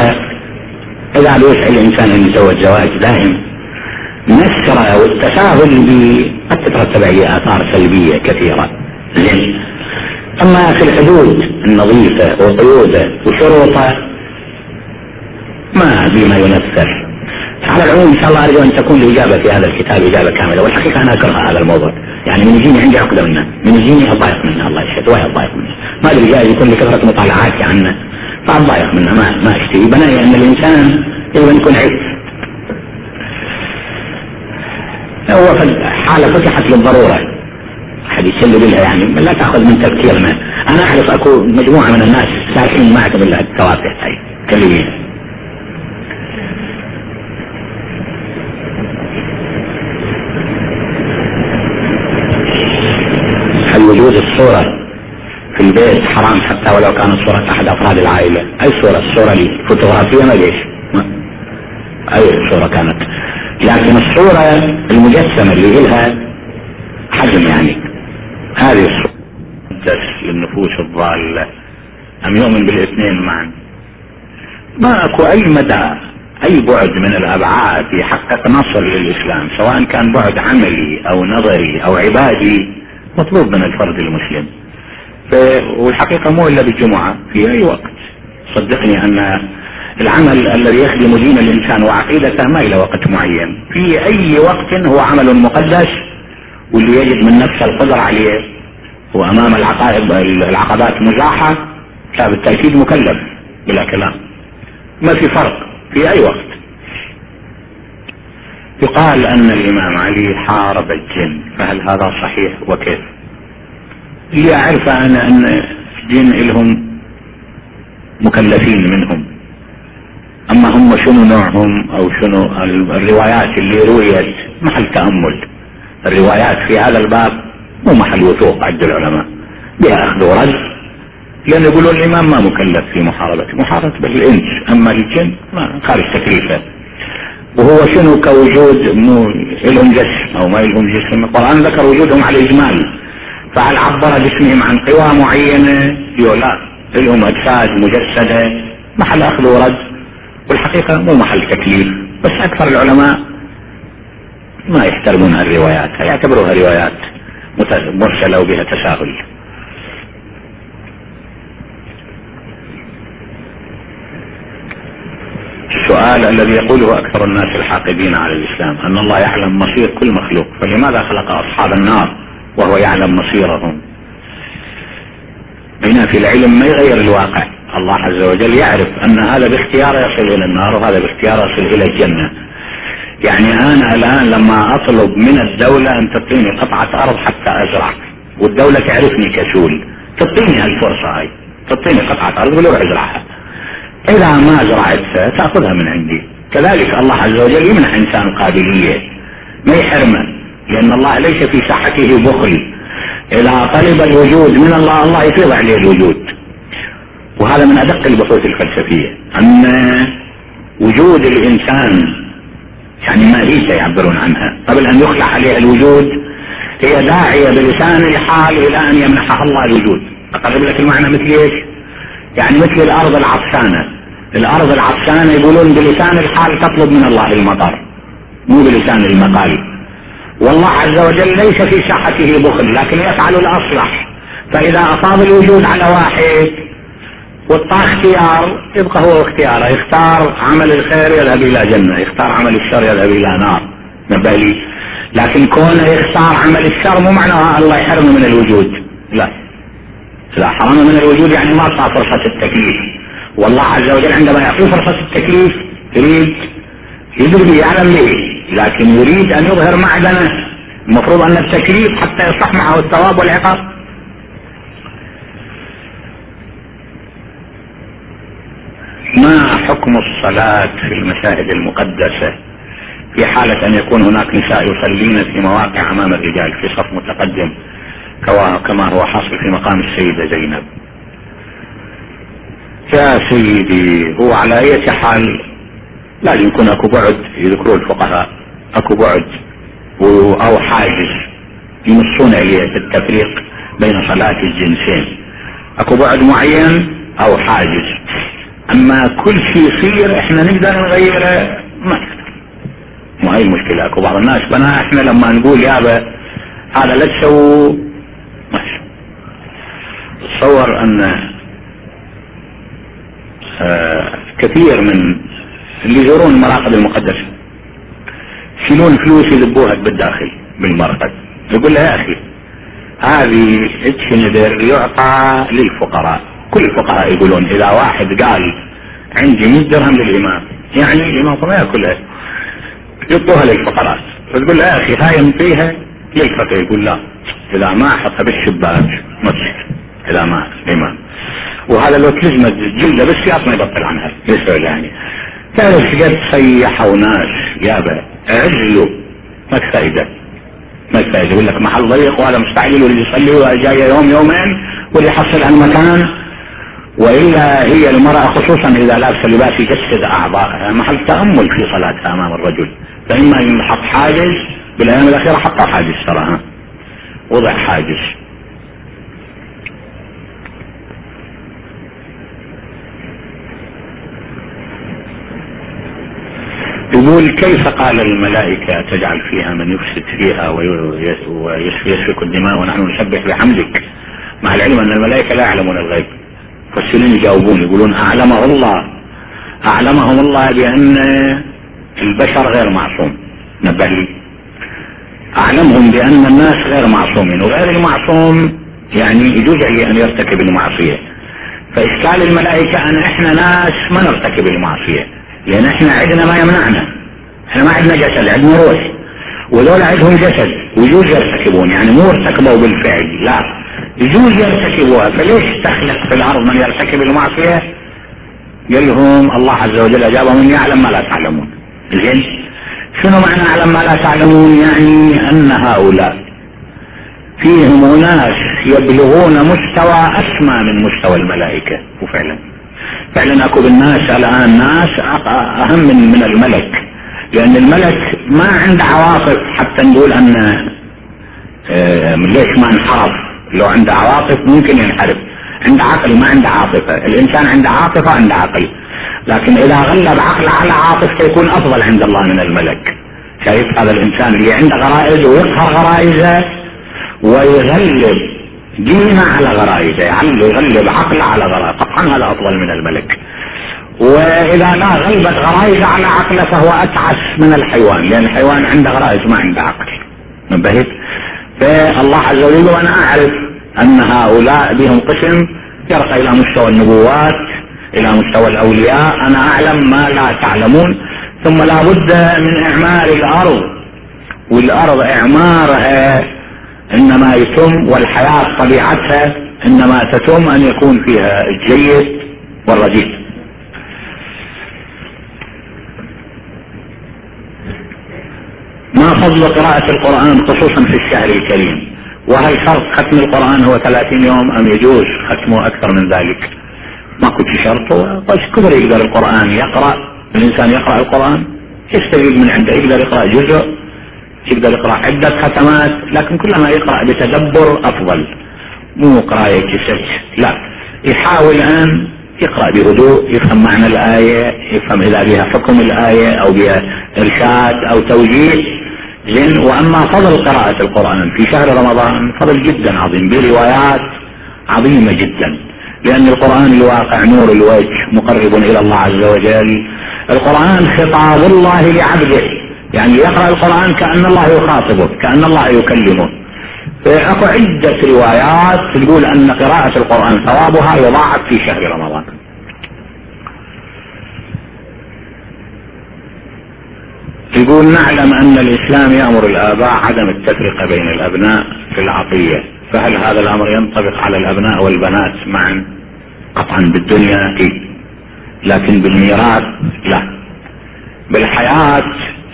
إذا يسعى الإنسان أن يتزوج زواج دائم نشر والتساهل قد تترتب عليه آثار سلبية كثيرة. زين. أما في الحدود النظيفة وقيوده وشروطه ما بما ينفر على العموم إن شاء الله أرجو أن تكون الإجابة في هذا الكتاب إجابة كاملة والحقيقة أنا اكره هذا الموضوع. يعني من يجيني عندي عقدة منه من يجيني اضايق منه الله يشهد وهي اضايق منه. ما أدري جاي يكون لكثره مطالعاتي عنه فاضايق منه ما ما أشتهي. بناي أن الإنسان يجب أن يكون عيب. هو حاله فتحت للضرورة. أحد يسلل لها يعني لا تأخذ من تفكيرنا أنا اعرف اكو مجموعة من الناس ساكنين ما لها التوافه هاي كلمين هل وجود الصورة في البيت حرام حتى ولو كانت صورة أحد أفراد العائلة. أي صورة الصورة دي فوتوغرافية ما ليش أي صورة كانت؟ لكن الصورة المجسمة اللي لها حجم يعني. هذه الصورة للنفوس الضالة. أم يؤمن بالاثنين معا؟ ما أكو أي مدى أي بعد من الأبعاد يحقق نصر للإسلام سواء كان بعد عملي أو نظري أو عبادي. مطلوب من الفرد المسلم. والحقيقة مو إلا بالجمعة في أي وقت. صدقني أن العمل الذي يخدم دين الإنسان وعقيدته ما إلى وقت معين. في أي وقت هو عمل مقدس واللي يجد من نفسه القدرة عليه. وأمام العقائد العقبات مزاحة فبالتأكيد مكلف بلا كلام. ما في فرق في أي وقت. يقال أن الإمام علي حارب الجن فهل هذا صحيح وكيف؟ اللي أعرفه أنا أن الجن لهم مكلفين منهم. أما هم شنو نوعهم أو شنو الروايات اللي رويت محل تأمل. الروايات في هذا الباب مو محل وثوق عند العلماء. بها أخذ ورد. لأن يقولون الإمام ما مكلف في محاربته محاربة الإنس أما الجن ما خارج تكليفه. وهو شنو كوجود مو لهم جسم أو ما لهم جسم؟ القرآن ذكر وجودهم على الإجمال. فهل عبر جسمهم عن قوى معينة؟ يو لا. لهم أجساد مجسدة. محل أخذ ورد. والحقيقة مو محل تكليف. بس أكثر العلماء ما يحترمون الروايات يعتبروها روايات مرسلة وبها تساهل. السؤال الذي يقوله أكثر الناس الحاقدين على الإسلام أن الله يعلم مصير كل مخلوق فلماذا خلق أصحاب النار وهو يعلم مصيرهم؟ بين في العلم ما يغير الواقع. الله عز وجل يعرف أن هذا باختيار يصل إلى النار وهذا باختيار يصل إلى الجنة. يعني أنا الآن لما أطلب من الدولة أن تعطيني قطعة أرض حتى أزرع والدولة تعرفني كسول تعطيني هالفرصة هاي تعطيني قطعة أرض ولا أزرعها. إذا ما زرعت تأخذها من عندي. كذلك الله عز وجل يمنح إنسان قابلية ما يحرمه لأن الله ليس في ساحته بخل. إذا طلب الوجود من الله الله يفيض عليه الوجود. وهذا من أدق البحوث الفلسفية. ان وجود الإنسان يعني ماهيته يعبرون عنها. قبل أن يخلع عليها الوجود هي داعية بلسان الحال إلى أن يمنحها الله الوجود. أقرب لك المعنى مثل إيش؟ يعني مثل الأرض العطشانة. الأرض العطشانة يقولون بلسان الحال تطلب من الله المطر مو بلسان المقال. والله عز وجل ليس في ساحته بخل لكن يفعل الأصلح. فإذا أصاب الوجود على واحد وطاه اختيار يبقى هو اختياره. يختار عمل الخير يذهب إلى جنة يختار عمل الشر يذهب إلى نار. نبالي لكن كونه يختار عمل الشر مو معناه الله يحرمه من الوجود. لا. إذا حرم من الوجود يعني ما أعطى فرصة التكليف والله عز وجل عندما يعطيه فرصة التكليف يريد يدري يعلم به لكن يريد أن يظهر معدنه. المفروض أن التكليف حتى يصح معه الثواب والعقاب. ما حكم الصلاة في المشاهد المقدسة؟ في حالة أن يكون هناك نساء يصلين في مواقع أمام الرجال في صف متقدم. كما هو حاصل في مقام السيدة زينب. يا سيدي هو على أي حال لازم يكون أكو بعد يذكرون الفقهاء أكو بعد أو حاجز ينصون إليه في التفريق بين صلاة الجنسين. أكو بعد معين أو حاجز. أما كل شيء يصير إحنا نقدر نغيره. ما نقدر ما هي المشكلة أكو بعض الناس بنا إحنا لما نقول يابا هذا لا تسووا تصور أن آه، كثير من اللي يزورون المراقد المقدسة يشيلون فلوس يذبوها بالداخل بالمرقد يقول له يا أخي هذه ندر يعطى للفقراء. كل الفقراء يقولون إذا واحد قال عندي 100 درهم للإمام يعني الإمام ما ياكلها يعطوها للفقراء. فتقول له يا أخي هاي انطيها للفقير يقول لا إذا ما احطها بالشباك ما ما الامام وهذا لو تلزمه جلده بالسياط ما يبطل عنها يسأل يعني تعرف قد صيحوا ناس يابا عجلوا ما فايدة ما فايدة يقول لك محل ضيق وهذا مستعجل واللي يصلي وجاي يوم يومين واللي يحصل عن مكان. وإلا هي المرأة خصوصا إذا لابسة لباس يجسد اعضائها محل تأمل في صلاتها أمام الرجل. فإما ينحط حاجز بالأيام الأخيرة حطوا حاجز ترى وضع حاجز. يقول كيف قال الملائكة تجعل فيها من يفسد فيها ويسفك الدماء ونحن نسبح بحمدك؟ مع العلم أن الملائكة لا يعلمون الغيب. فالسنين يجاوبون يقولون أعلمه الله. أعلمهم الله بأن البشر غير معصوم. نبه لي أعلمهم بأن الناس غير معصومين. وغير المعصوم يعني يجوز عليه أن يرتكب المعصية. فإشكال الملائكة أن إحنا ناس ما نرتكب المعصية. لأن إحنا عندنا ما يمنعنا. إحنا ما عندنا جسد عندنا روح. وذولا عندهم جسد ويجوز يرتكبون يعني مو ارتكبوا بالفعل لا. يجوز يرتكبوها فليش تخلق في الأرض من يرتكب المعصية؟ قال لهم الله عز وجل أجابهم يعلم ما لا تعلمون. زين؟ شنو معنى أعلم ما لا تعلمون؟ يعني أن هؤلاء فيهم أناس يبلغون مستوى أسمى من مستوى الملائكة وفعلا. فعلا اكو بالناس الان ناس أهم من من الملك. لأن الملك ما عنده عواطف حتى نقول أن آه، ليش ما انحرف؟ لو عنده عواطف ممكن ينحرف. عنده عقل ما عنده عاطفة. الإنسان عنده عاطفة عنده عقل. لكن إذا غلب عقله على عاطفته يكون أفضل عند الله من الملك. شايف؟ هذا الإنسان اللي عنده غرائز ويقهر غرائزه ويغلب دينه على غرائزه يعني يغلب عقله على غرائزه طبعا هذا افضل من الملك. وإذا ما غلبت غرائزه على عقله فهو أتعس من الحيوان لأن الحيوان عنده غرائز ما عنده عقل. انتبهت فالله عز وجل وأنا أعرف أن هؤلاء بهم قسم يرقى إلى مستوى النبوات إلى مستوى الأولياء أنا أعلم ما لا تعلمون. ثم لا بد من إعمار الأرض والأرض إعمارها إنما يتم والحياة طبيعتها إنما تتم أن يكون فيها الجيد والرديء ما فضل قراءة القرآن خصوصا في الشهر الكريم؟ وهل شرط ختم القرآن هو 30 يوم أم يجوز ختمه أكثر من ذلك؟ ماكو شرط بس كبر يقدر القرآن يقرأ؟ الإنسان يقرأ القرآن؟ يستفيد من عنده يقدر يقرأ جزء. يقدر يقرأ عدة ختمات لكن كلما يقرأ بتدبر أفضل. مو قراية كسج لا. يحاول ان يقرأ بهدوء يفهم معنى الآية يفهم إذا بها حكم الآية أو بها إرشاد أو توجيه. زين وأما فضل قراءة القرآن في شهر رمضان فضل جدا عظيم بروايات عظيمة جدا. لأن القرآن الواقع نور الوجه مقرب إلى الله عز وجل. القرآن خطاب الله لعبده. يعني يقرأ القرآن كأن الله يخاطبه كأن الله يكلمه فاكو عدة روايات تقول أن قراءة القرآن ثوابها يضاعف في شهر رمضان. يقول نعلم أن الإسلام يأمر الآباء عدم التفرقه بين الأبناء في العطية فهل هذا الأمر ينطبق على الأبناء والبنات معا؟ قطعا بالدنيا اي لكن بالميراث لا. بالحياة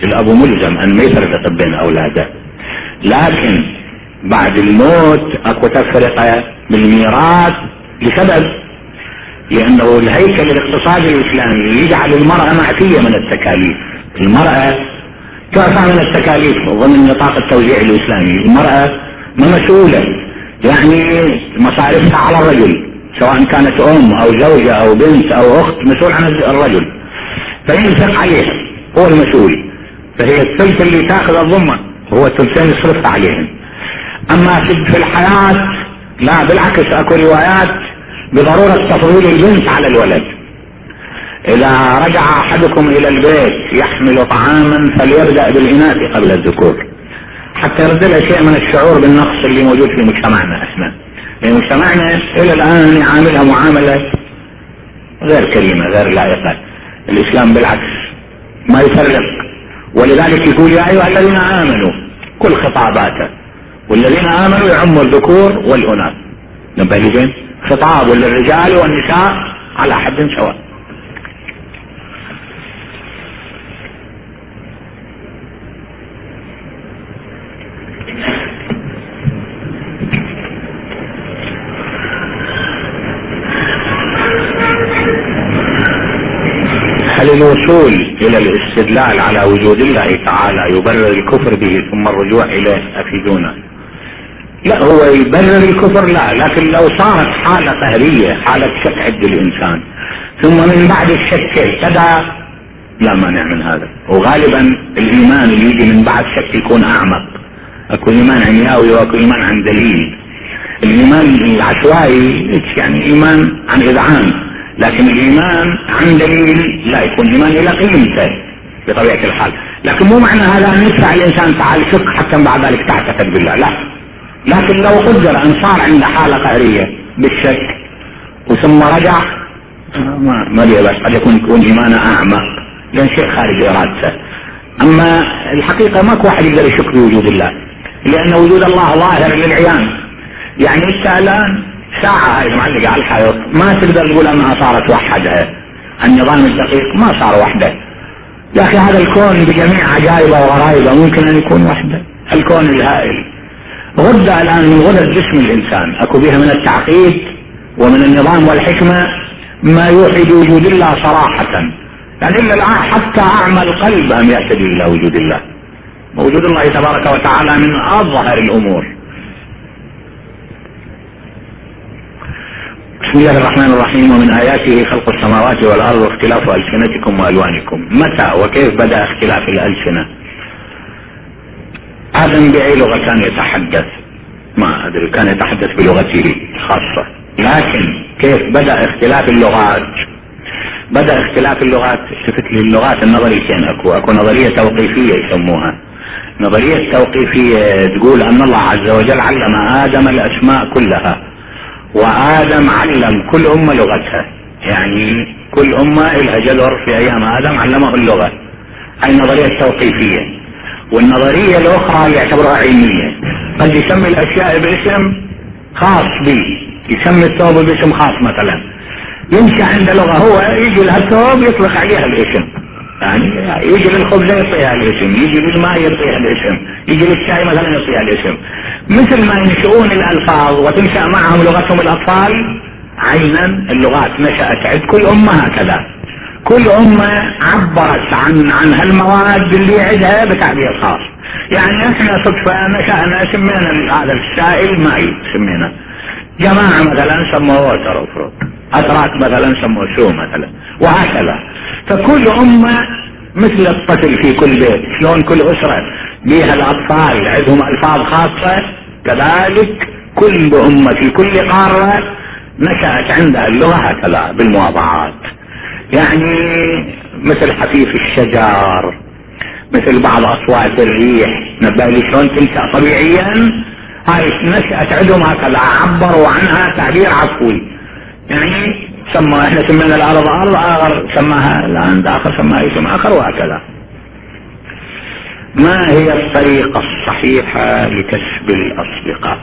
الاب ملزم أن ما يفرق بين أولاده. لكن بعد الموت أكو تفرقة بالميراث لسبب لأنه الهيكل الاقتصادي الإسلامي يجعل المرأة معفية من التكاليف. المرأة تعفى من التكاليف ضمن نطاق التوزيع الإسلامي. المرأة مسؤوله يعني مصاريفها على الرجل سواء كانت أم أو زوجة أو بنت أو أخت مسؤول عن الرجل. فينفق عليها هو المسؤول. فهي الثلث اللي تاخذ الضمة هو الثلثين يصرفها عليهم. أما في الحياة لا بالعكس أكو روايات بضرورة تفضيل البنت على الولد. إذا رجع أحدكم إلى البيت يحمل طعاما فليبدأ بالإناث قبل الذكور حتى يرد له شيء من الشعور بالنقص اللي موجود في مجتمعنا إحنا. لأن مجتمعنا إلى الآن يعاملها معاملة غير كريمة غير لائقة. الإسلام بالعكس ما يفرق. ولذلك يقول يا أيها الذين آمنوا كل خطاباته والذين آمنوا يعموا الذكور والأناث. نبه خطاب للرجال والنساء على حد سواء. الوصول إلى الاستدلال على وجود الله تعالى يبرر الكفر به ثم الرجوع إليه أفيدونا. لا هو يبرر الكفر لا لكن لو صارت حالة قهرية حالة شك عند الإنسان ثم من بعد الشك اهتدى لا مانع من هذا. وغالبا الإيمان اللي يجي من بعد شك يكون أعمق. اكو إيمان عمياوي واكو إيمان عن دليل. الإيمان العشوائي يعني؟ إيمان عن إذعان. لكن الإيمان عن دليل لا يكون إيمان إلى قيمته بطبيعة الحال. لكن مو معنى هذا أن يدفع الإنسان تعال شك حتى بعد ذلك تعتقد بالله لا. لكن لو قدر أن صار عنده حالة قهرية بالشك وثم رجع ما ما بس قد يكون يكون إيمانه أعمق لأن شيء خارج إرادته. أما الحقيقة ماكو واحد يقدر يشك بوجود الله لأن وجود الله ظاهر للعيان. يعني انت الان ساعة هاي معلقة على الحيط. ما تقدر تقول أنها صارت وحدها النظام الدقيق ما صار وحدة. يا أخي هذا الكون بجميع عجائبه وغرائبه ممكن أن يكون وحدة. الكون الهائل. غدة الآن من غدد جسم الإنسان. أكو بها من التعقيد ومن النظام والحكمة ما يوحي بوجود الله صراحة. يعني إلا الآن حتى اعمى القلب ان يهتدي إلى وجود الله. وجود الله تبارك وتعالى من أظهر الأمور. بسم الله الرحمن الرحيم ومن آياته خلق السماوات والأرض واختلاف ألسنتكم وألوانكم. متى وكيف بدأ اختلاف الألسنة؟ آدم بأي لغة كان يتحدث؟ ما أدري كان يتحدث بلغته الخاصة لكن كيف بدأ اختلاف اللغات؟ بدأ اختلاف اللغات التفت لي اللغات النظريتين أكو. أكو نظرية توقيفية يسموها. نظرية توقيفية تقول أن الله عز وجل علم آدم الأسماء كلها. وآدم علم. كل أمة لغتها. يعني كل أمة لها جدر في أيام آدم علمه اللغة. هاي النظرية التوقيفية. والنظرية الأخرى يعتبرها علمية. قد يسمي الأشياء باسم خاص به. يسمي الثوب باسم خاص مثلا. يمشي عنده لغة. هو يجي لها الثوب يطلق عليها الاسم. يعني يجي للخبز يعطيها الاسم يجي للماء يعطيها الاسم يجي للشاي مثلا يعطيها الاسم. مثل ما ينشؤون الألفاظ وتنشأ معهم لغتهم الأطفال عينا اللغات نشأت عند كل أمة هكذا. كل أمة عبرت عن عن هالمواد اللي عندها بتعبير خاص. يعني إحنا صدفة نشأنا سمينا هذا السائل ماي سمينا. جماعة مثلا سموه water اوف اتراك مثلا سموه شو مثلا؟ وهكذا. فكل أمة مثل الطفل في كل بيت شلون كل أسرة؟ بها الأطفال عندهم ألفاظ خاصة. كذلك كل أمة في كل قارة نشأت عندها اللغة هكذا بالمواضعات. يعني مثل حفيف الشجر مثل بعض أصوات الريح. نبالي شلون تنشأ طبيعيا. هاي نشأت عندهم هكذا عبروا عنها تعبير عفوي. يعني سمى إحنا سمينا الأرض ارض آخر سماها لاند آخر سماها اسم آخر وهكذا. ما هي الطريقة الصحيحة لكسب الأصدقاء؟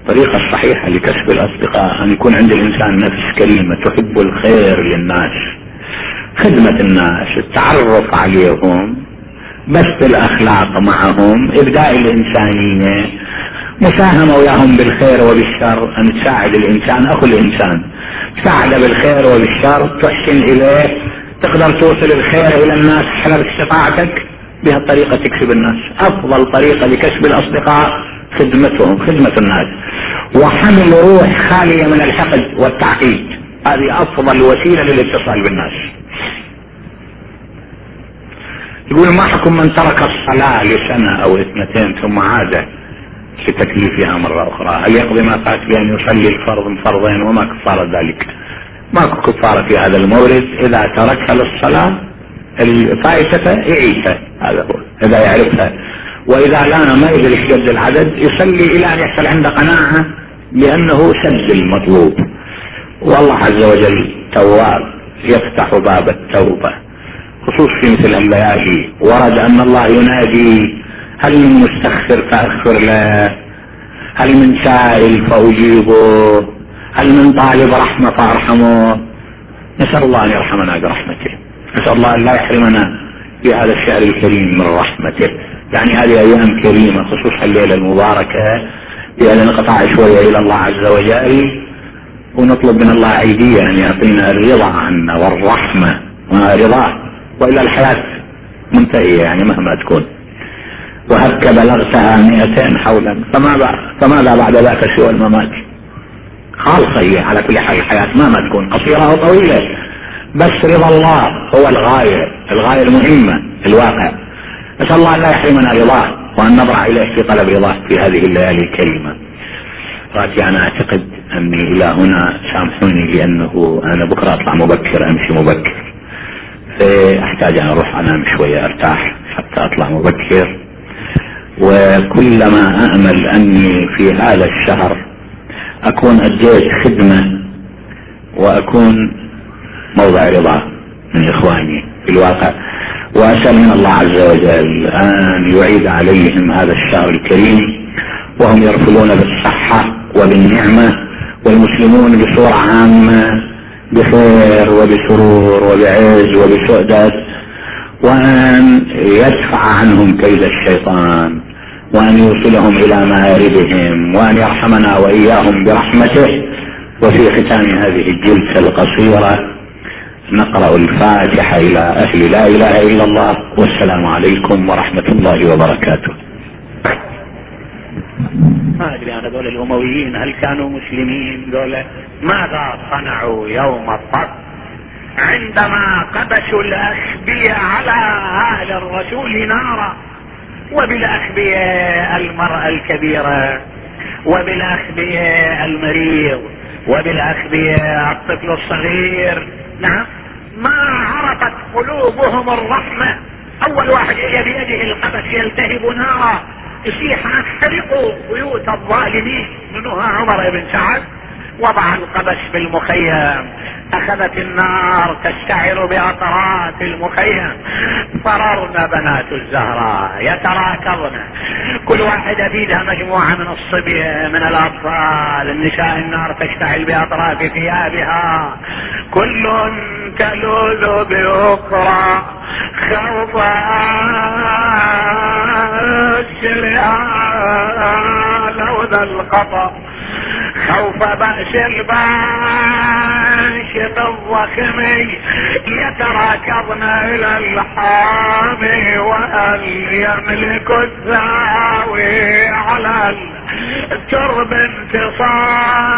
الطريقة الصحيحة لكسب الأصدقاء أن يكون عند الإنسان نفس كريمة تحب الخير للناس خدمة الناس التعرف عليهم بث الأخلاق معهم ابداء الإنسانية مساهمة وياهم بالخير وبالشر أن تساعد الإنسان أخو الإنسان. تساعده بالخير وبالشر تحسن إليه تقدر توصل الخير إلى الناس حسب استطاعتك. بهالطريقة تكسب الناس. أفضل طريقة لكسب الأصدقاء خدمتهم خدمة الناس. وحمل روح خالية من الحقد والتعقيد. هذه أفضل وسيلة للاتصال بالناس. يقول ما حكم من ترك الصلاة لسنة أو اثنتين ثم عاد؟ لتكليفها مرة أخرى. هل يقضي ما فات بأن يصلي الفرض فرضين وما كفارة ذلك؟ ماكو كفارة في هذا المورد إذا تركها للصلاة الفائتة يعيشها هذا هو إذا يعرفها. وإذا لا ما يدري إيش قد العدد يصلي إلى أن يحصل عنده قناعة بأنه سد المطلوب. والله عز وجل تواب يفتح باب التوبة خصوص في مثل الليالي ورد أن الله ينادي هل من مستغفر فاغفر له هل من سائل فأجيبه؟ هل من طالب رحمة فأرحمه؟ نسأل الله أن يرحمنا برحمته. نسأل الله أن لا يحرمنا في هذا الشهر الكريم من رحمته. يعني هذه أيام كريمة خصوصا الليلة المباركة بأن نقطع شوية إلى الله عز وجل ونطلب من الله عيدية أن يعطينا الرضا عنا والرحمة ورضاه وإلا الحياة منتهية يعني مهما تكون. وهك بلغتها مئتين حولا؟ فماذا فماذا بعد ذاك سوى الممات خالصة هي على كل حال الحياة مهما تكون قصيرة أو طويلة بس رضا الله هو الغاية الغاية المهمة الواقع. نسأل الله أن لا يحرمنا رضاه وأن نضرع إليه في طلب رضاه في هذه الليالي الكريمة. راتي أنا أعتقد أني إلى هنا سأمحوني لأنه أنا بكرة أطلع مبكر أمشي مبكر. فاحتاج أن أروح أنام شوية أرتاح حتى أطلع مبكر. وكلما امل أني في هذا الشهر أكون أديت خدمة وأكون موضع رضا من إخواني في الواقع. وأسأل من الله عز وجل أن يعيد عليهم هذا الشهر الكريم وهم يرفضون بالصحة وبالنعمة والمسلمون بصورة عامة بخير وبسرور وبعز وبسؤدد وأن يدفع عنهم كيد الشيطان. وأن يوصلهم إلى مآربهم وأن يرحمنا وإياهم برحمته. وفي ختام هذه الجلسة القصيرة نقرأ الفاتحة إلى أهل لا إله إلا الله. والسلام عليكم ورحمة الله وبركاته. ما أدري أنا دول الأمويين هل كانوا مسلمين دول؟ ماذا صنعوا يوم الصف عندما قبسوا الاشبية على أهل الرسول نارا وبالاخ بالمرأة الكبيرة وبالاخ بالمريض وبالاخ بالطفل الصغير. نعم. ما عرفت قلوبهم الرحمة. أول واحد اجى بيده القبس يلتهب نارا. يصيح احترقوا بيوت الظالمين. منها عمر بن سعد. وضع القبس بالمخيم. أخذت النار تشتعل بأطراف المخيم. فررن بنات الزهراء يتراكضن. كل واحدة فيها مجموعة من الصبية من الأطفال. النساء النار تشتعل بأطراف ثيابها. كل تلوذ بأخرى خوفا لوذ الخطأ خوف بأس الباشط الضخم يتراكضن إلى الحامي وهل يملك الزاوي على الترب انتصارا.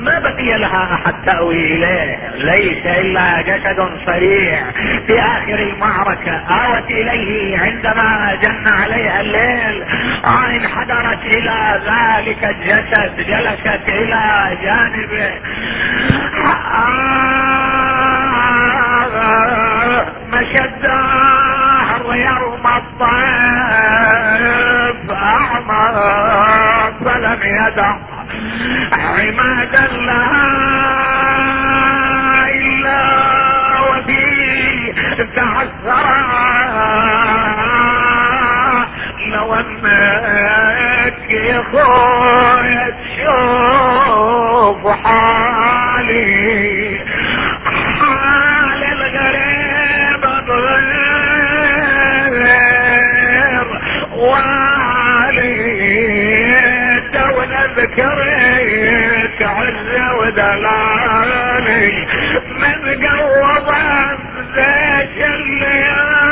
ما بقي لها أحد تأوي إليه. ليس إلا جسد صريع. في آخر المعركة آوت إليه عندما جن عليها الليل. آه انحدرت إلى ذلك الجسد جلست إلى جانبه. الدهر يوم الضيف أعمى فلم يدع. عمادا لها إلا وفي تعثرا لو أنك يا خويا تشوف حالي حال الغريب غير. ذكريت عز ودلالي من قوض ذاك الليالي.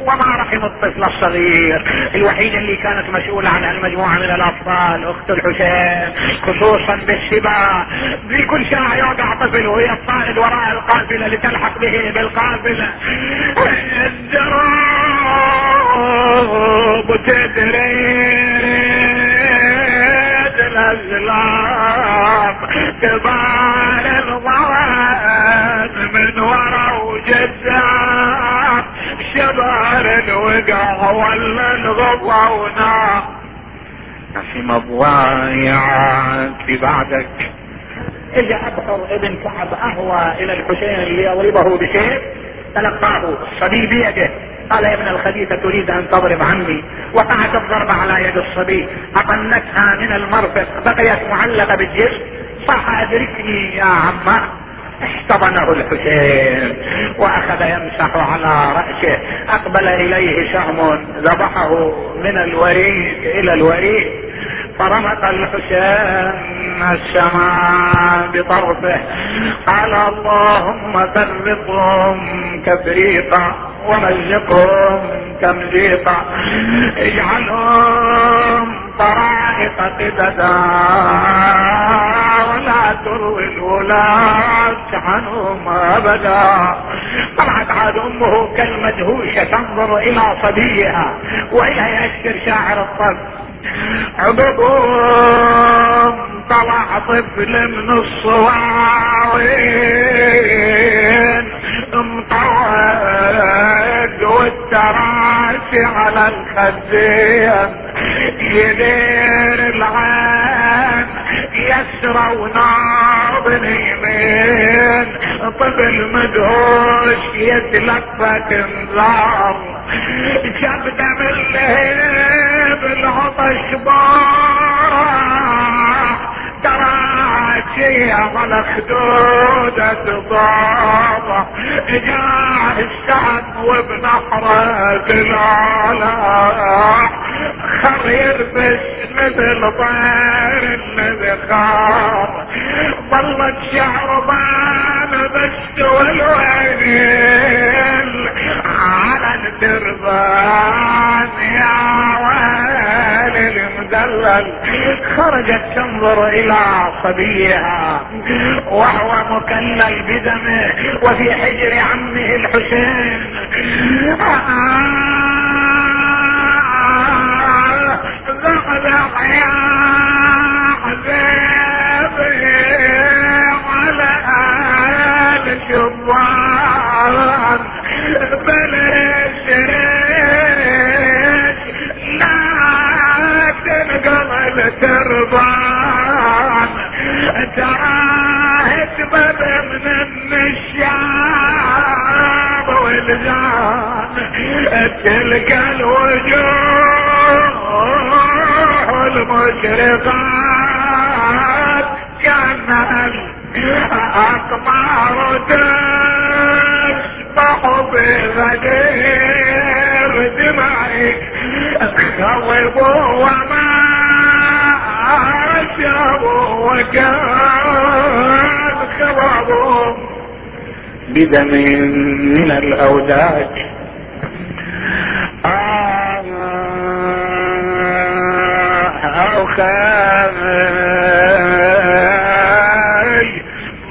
وما رحم الطفل الصغير. الوحيدة اللي كانت مسؤولة عن المجموعة من الأطفال أخت الحسين. خصوصا بالسباع. بكل ساعة يوقع طفل وهي الطائد وراء القافلة لتلحق به بالقافلة. الدروب تدري؟ الازلام كبار الضوان من ورا وجدام شبار الوقع ولا الغضونا نسم الضايعات بعدك. اجا أبحر ابن كعب أهوى إلى الحسين ليضربه بسيف تلقاه الصبي بيده. قال يا ابن الخبيثة تريد أن تضرب عمي وقعت الضرب على يد الصبي. أطنتها من المرفق. بقيت معلقة بالجسم. صح أدركني يا عمه احتضنه الحسين وأخذ يمسح على رأسه. أقبل إليه شهم ذبحه من الوريد إلى الوريد. فرمق الحسين السماء بطرفه. قال اللهم فرقهم تفريقا. ومزقهم تمزيقا اجعلهم طرائق قددا. ولا تروي الولاة عنهم ابدا طلعت عاد أمه كالمدهوشة تنظر إلى صبيها وهي يشكر شاعر الطب. عقبهم طلع طفل من الصواوين مطوق والتراسي على الخزين يدير العين يسرى وناظر يمين طفل مدهوش يتلفت انذار. شاب دم اللهيب العطش بارح تراجي على خدودة ضابة جاء السعد وبنحره دلالة خرير بس مثل طير النذخار ظلت شعر بان بس والويل على الدربان يا ويل. مدلل خرجت تنظر إلى صبيها وهو مكلل بدمه وفي حجر عمه الحسين. حبيبي على والجان تلك الوجوه المشرقات كأن اقمار تسبح بغدير دمعك خوبوا وما شربوا وكأن خرابهم بدم من الاوداج آه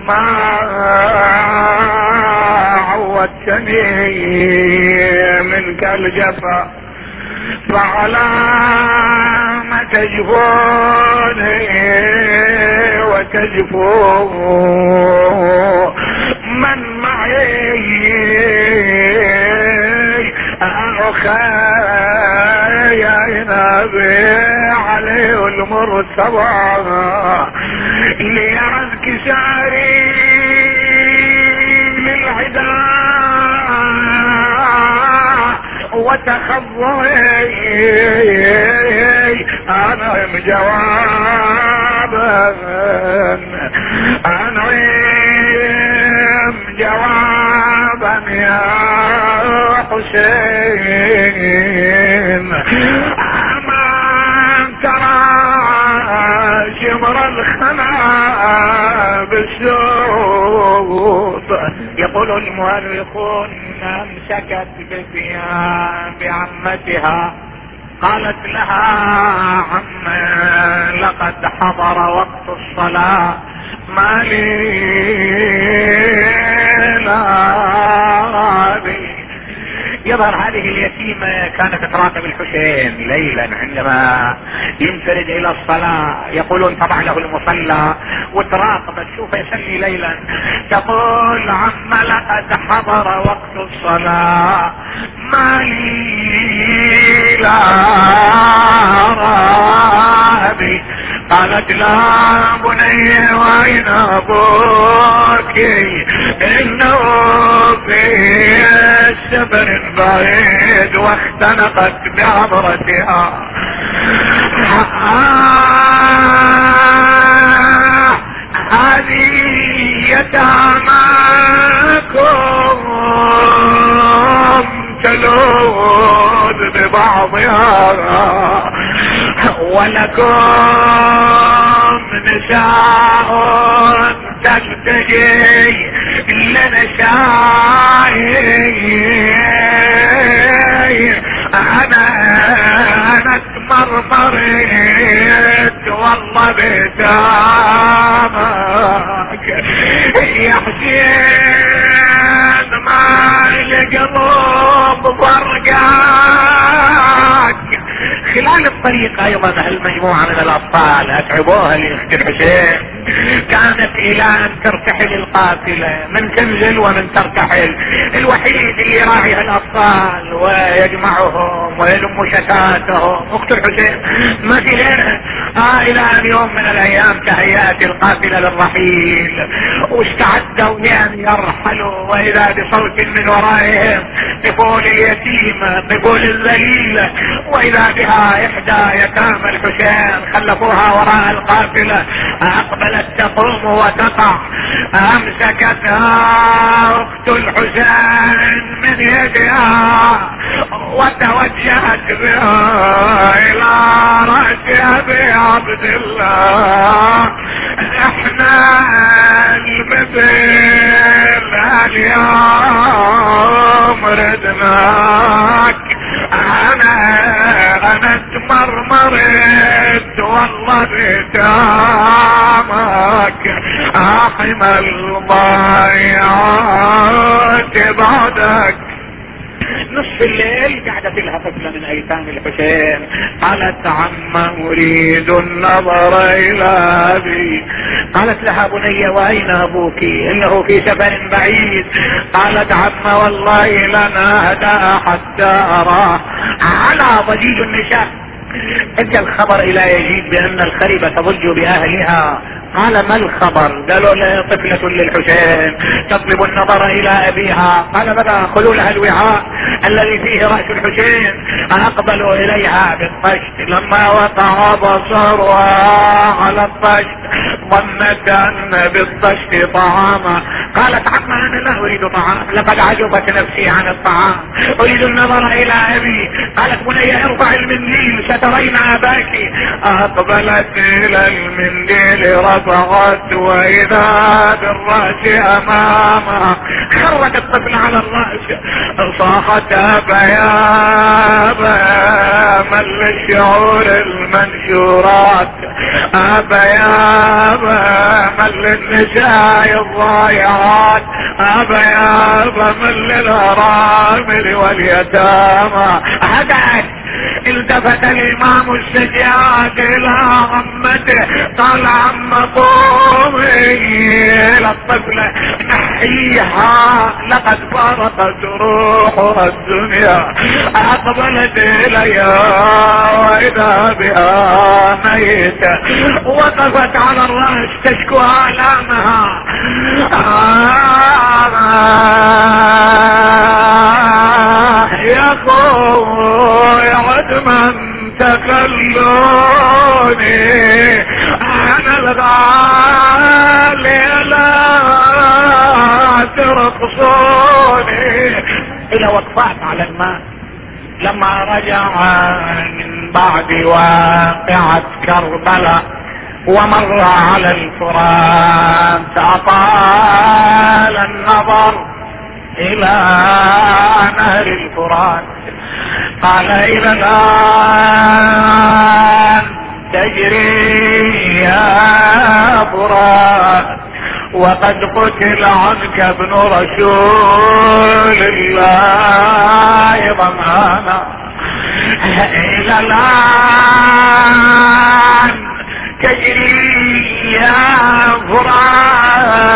ما عودتني منك الجفا فعلى ما تجفوني وتجفو أخاي يا نبي عليه المرتضى. ليعد كساري للعداء وتخضي أنا جوابا. أنا جوابا. يا حسين. اما ترى شمر الخنا بالسوط يقول المؤرخون امسكت بثياب عمتها قالت لها عم لقد حضر وقت ما بي يظهر هذه اليتيمة كانت تراقب الحسين ليلا عندما ينفرد إلى الصلاة. يقولون طبع له المصلى. وتراقب تشوفه يصلي ليلا. تقول عم لقد حضر وقت الصلاة. ما لي لا قالت لا بني وين أبوك؟ إنه في سفر بعيد واختنقت بعبرتها. هذه يتاماكم تلوذ ببعضها. ولكم نساء تلتجي لنسائي أنا أنا اتمرمرت والله بتامك يا حسين ما القلب فرقاك خلال الطريق أيضا هالمجموعة من الأطفال اتعبوها لاخت الحسين كانت إلى ان ترتحل القافلة من تنزل ومن ترتحل. الوحيد اللي يراعي الأطفال ويجمعهم ويلم شتاتهم. أخت الحسين ما في غيرها آه إلى أن يوم من الأيام تهيأت القافلة للرحيل. واستعدوا لأن يرحلوا وإذا بصوت من ورائهم طفول اليتيمة طفول الذليلة وإذا بها إحدى يتامى الحسين خلفوها وراء القافلة. أقبلت تقوم وتقع. أمسكتها أخت الحسين من يدها. وتوجهت بها إلى رأس أبي عبد الله. إحنا المثل اليوم ردناك. أنا أنا مرمرت والله بتامك احم الضيعات بعدك. نصف الليل قعدت لها طفلة من أيتام الحسين. قالت عم أريد النظر إلى أبي. قالت لها بني وأين أبوك؟ إنه في سفر بعيد. قالت عم والله لنا هدى حتى أراه. على ضجيج النساء. اجى الخبر إلى يزيد بأن الخربة تضج بأهلها. قال ما الخبر؟ قالوا له طفلة للحسين تطلب النظر إلى أبيها. قال بلى خذوا لها الوعاء الذي فيه رأس الحسين أقبلوا إليها بالطشت. لما وقع بصرها على الطشت ظنت أن بالطشت طعاما. قالت عما أنا لا أريد طعام. لقد عجبت نفسي عن الطعام. أريد النظر إلى أبي. قالت بني ارفع المنديل سترين آباك. أقبلت إلى المنديل رفعت وإذا بالرأس امامها خرت الطفل على الرأس. صاحت ابا يا ابا من للشعور المنشورات. ابا يا ابا من للنساء الضايعات أبا يا ابا من للارامل واليتامى. هدأت التفت الإمام السجاد إلى عمته قال عم قومي إلى الطفلة نحيها لقد فارقت روحها الدنيا. أقبلت الي وإذا بها ميتة وقفت على الرأس تشكو آلامها. يا خوي عدما تخلوني أنا الغالي لا ترقصوني. إلى وقفات على الماء لما رجع من بعد واقعة كربلاء ومر على الفرات اطال النظر إلى نهر الفرات. قال الان تجري يا فرات وقد قتل عنك ابن رسول الله ضمانا. إلى الآن تجري يا فرات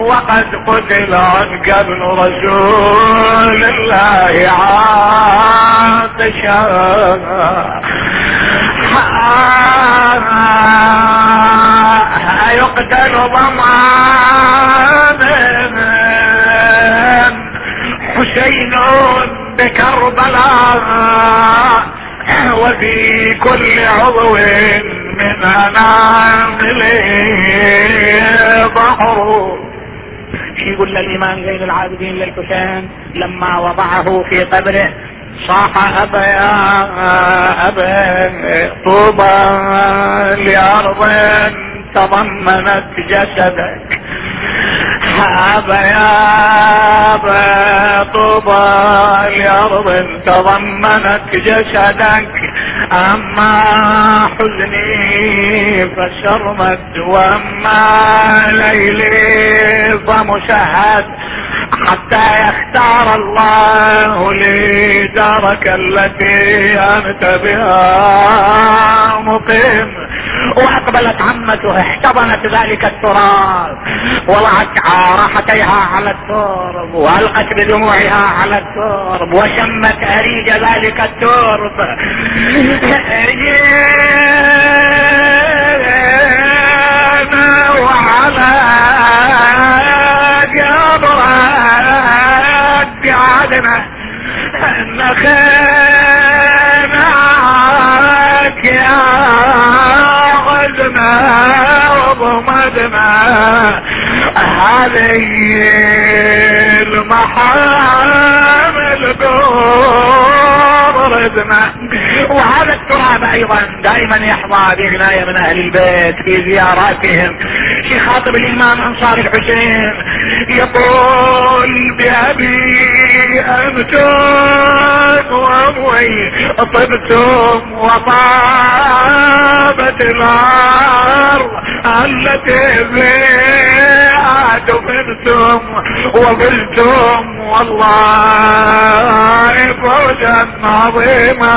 وقد قتل عنك ابن رسول الله عاطشا. يقتل ضمان حسين بكربلاء. وفي كل عضو من انامله يقول للامام زين العابدين للحسين. لما وضعه في قبره صاح أبا يا أبا طوبى لأرض تضمنت جسدك. ابا يا طوبى لارض تضمنت جسدك أما حزني فشرمت وأما ليلي فمشهد. حتى يختار الله لي دارك التي أنت بها مقيم. وأقبلت عمته احتضنت ذلك التراب وضعت راحتيها على الترب وألقت بدموعها على الترب وشمت أريج ذلك الترب. وعلى قبرك قعدنا نخناك يا وضمدنا هذه المحامل وهذا التراب أيضا. دائما يحظى بعناية من أهل البيت في زياراتهم. يخاطب الإمام أنصار الحسين. يقول بأبي انت وأموي. طبتم وطابت الأرض التي فيها دفنتم وقلتم والله فوجا عظيما.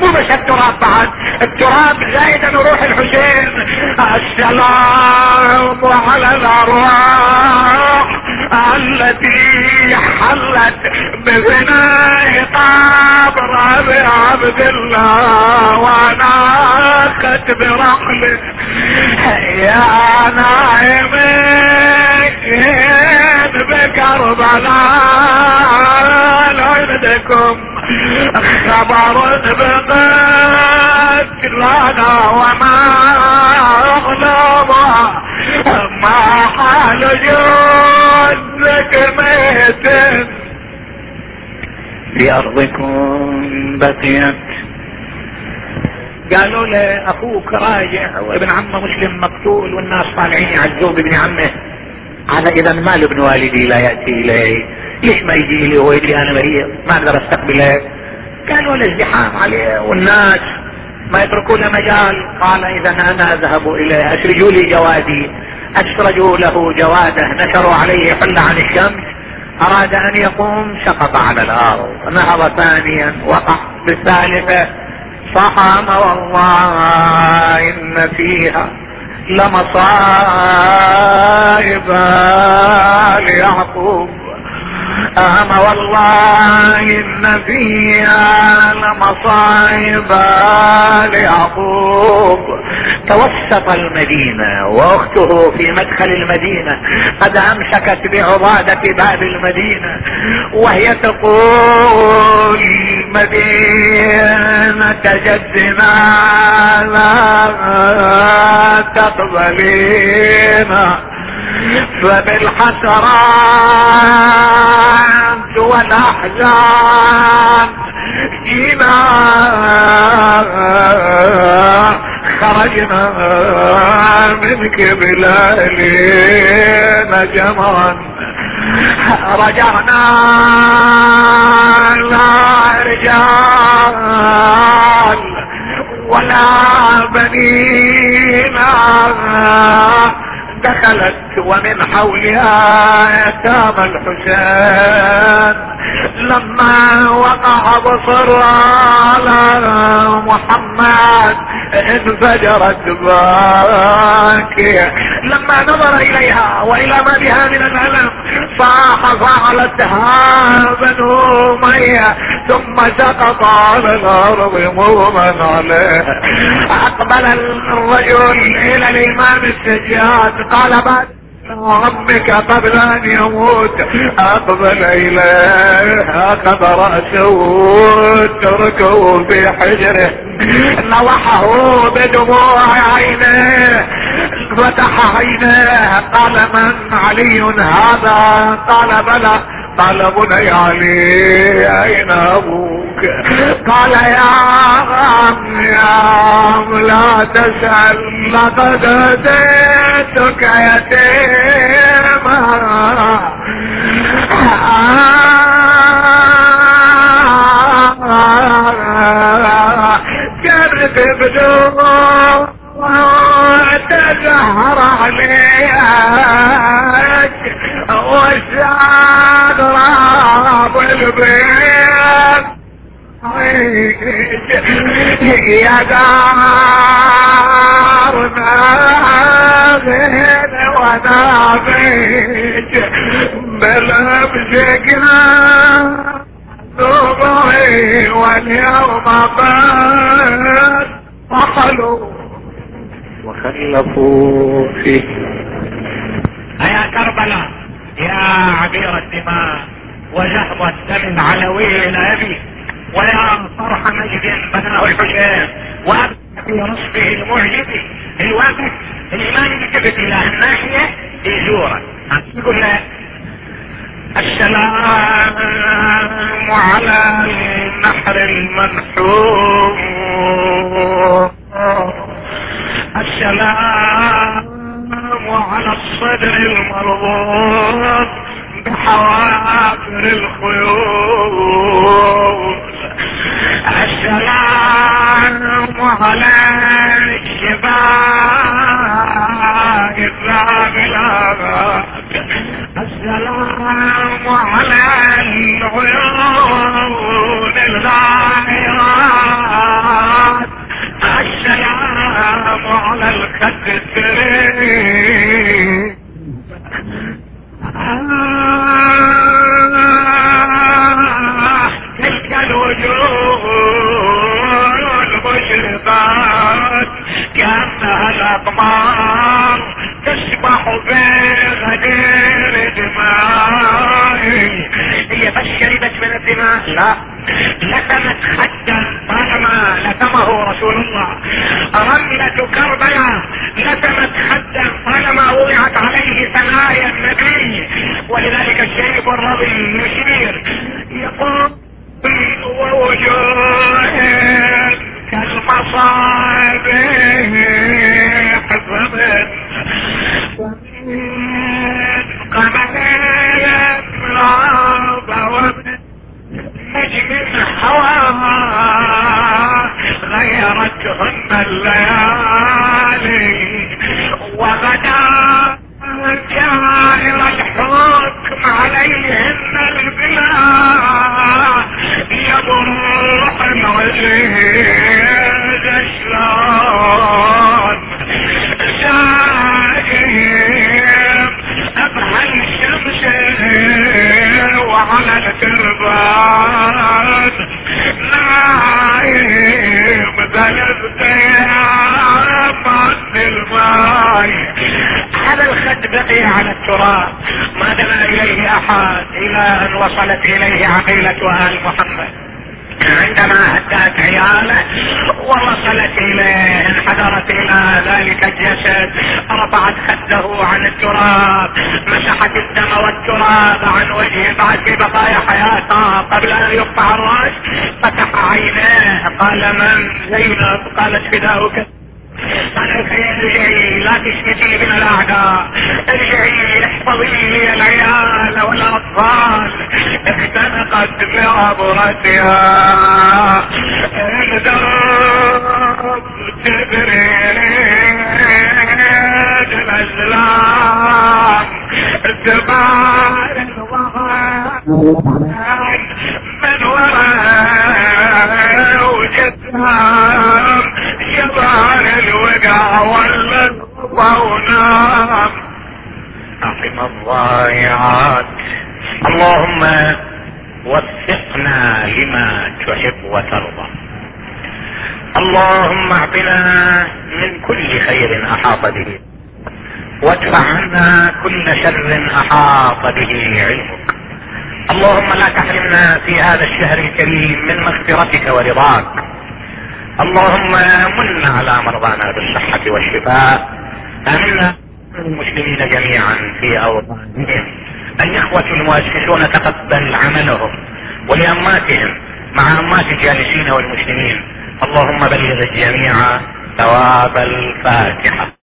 مو بس التراب بعد التراب زايدا روح الحسين. السلام على الأرواح التي حلت ببناء قبر ابي عبد الله وناخت برحله يا نائمين بكربلاء عندكم خبر بقتلنا وما اغلب ما حال جوزك ميت. في أرضكم بقيت. قالوا له أخوك راجع. وابن عمه مسلم مقتول والناس طالعين يعزوه بابن عمه. هذا إذا ما ابن والدي لا يأتي الي ليش ما يجي لي وهو يدري أنا مريض ما أقدر أستقبله. كانوا الازدحام عليه والناس ما يتركوا له مجال. قال إذا أنا أذهب إليه اسرجوا لي جوادي. اسرجوا له جواده. نشروا عليه حله عن الشمس. أراد أن يقوم سقط على الأرض. نهض ثانيا وقع بالثالثة. صحم والله إن فيها لمصائب ليعقوب. أما والله إن فيها لمصائب ليعقوب. توسط المدينة وأخته في مدخل المدينة. قد أمسكت بعضادة باب المدينة وهي تقول مدينة جدنا لا تقبلين. فبالحسرات والأحزان جينا خرجنا منك بلالينا جمرا رجعنا لا رجال ولا بنينا دخلت ومن حولها يتام الحسين. لما وقع بصر على محمد انفجرت باكية. لما نظر إليها وإلى ما بها من الألم صاح فعلتها بنو مية ثم سقط على الأرض مغمى عليه. أقبل الرجل إلى الإمام السجاد. قال بعد ربك قبل ان يموت أقبل إليه أخذ رأسه تركه في حجره. نضحه بدموع عينيه فتح عينيه قال من علي هذا؟ قال بلى. قال بني علي أين أبوك؟ قال يا عم يا عم لا تسأل لقد أتيتك يتيما كانت بدون تزهر عليك. والسعد راب البيت. يا دارنا غير وأنا بيت بلبسكنا نوبي واليوم بات وخلوا وخلفوا فيه. يا كربلاء. يا عبير الدماء وزهر الدم العلوي الابي ويا صرح مجد بناه الحسين وابدا في نصفه المعجب الواقف الامام يلتفت إلى الناحية يزوره يقول السلام على النحر المنحوم السلام الدم على الصدر المرضوض بحوافر الخيول. السلام على الشباب الذابلات السلام على العيون الغايات السلام على الخد السرير تلك الوجوه المشرقات كأنها الأقمار تسبح في غدير. بس شربت من الدماء. لا. لكمت خدا طالما لكمه رسول الله. رملة كربلاء لكمت خدا طالما وضعت عليه ثنايا النبي. ولذلك الشيخ الرضي يشير يقول ووجوه من زينب قالت فداؤك قال أرجعي لا تشمتي من الأعداء. أرجعي احفظي لي العيال والأطفال. اختنقت بعبرتها أحاط به علمك. اللهم لا تحرمنا في هذا الشهر الكريم من مغفرتك ورضاك. اللهم من على مرضانا بالصحة والشفاء. أمنا المسلمين جميعا في أوطانهم. الإخوة المؤسسون تقبل عملهم. ولأماتهم مع أمات الجالسين والمسلمين. اللهم بلغ الجميع ثواب الفاتحة.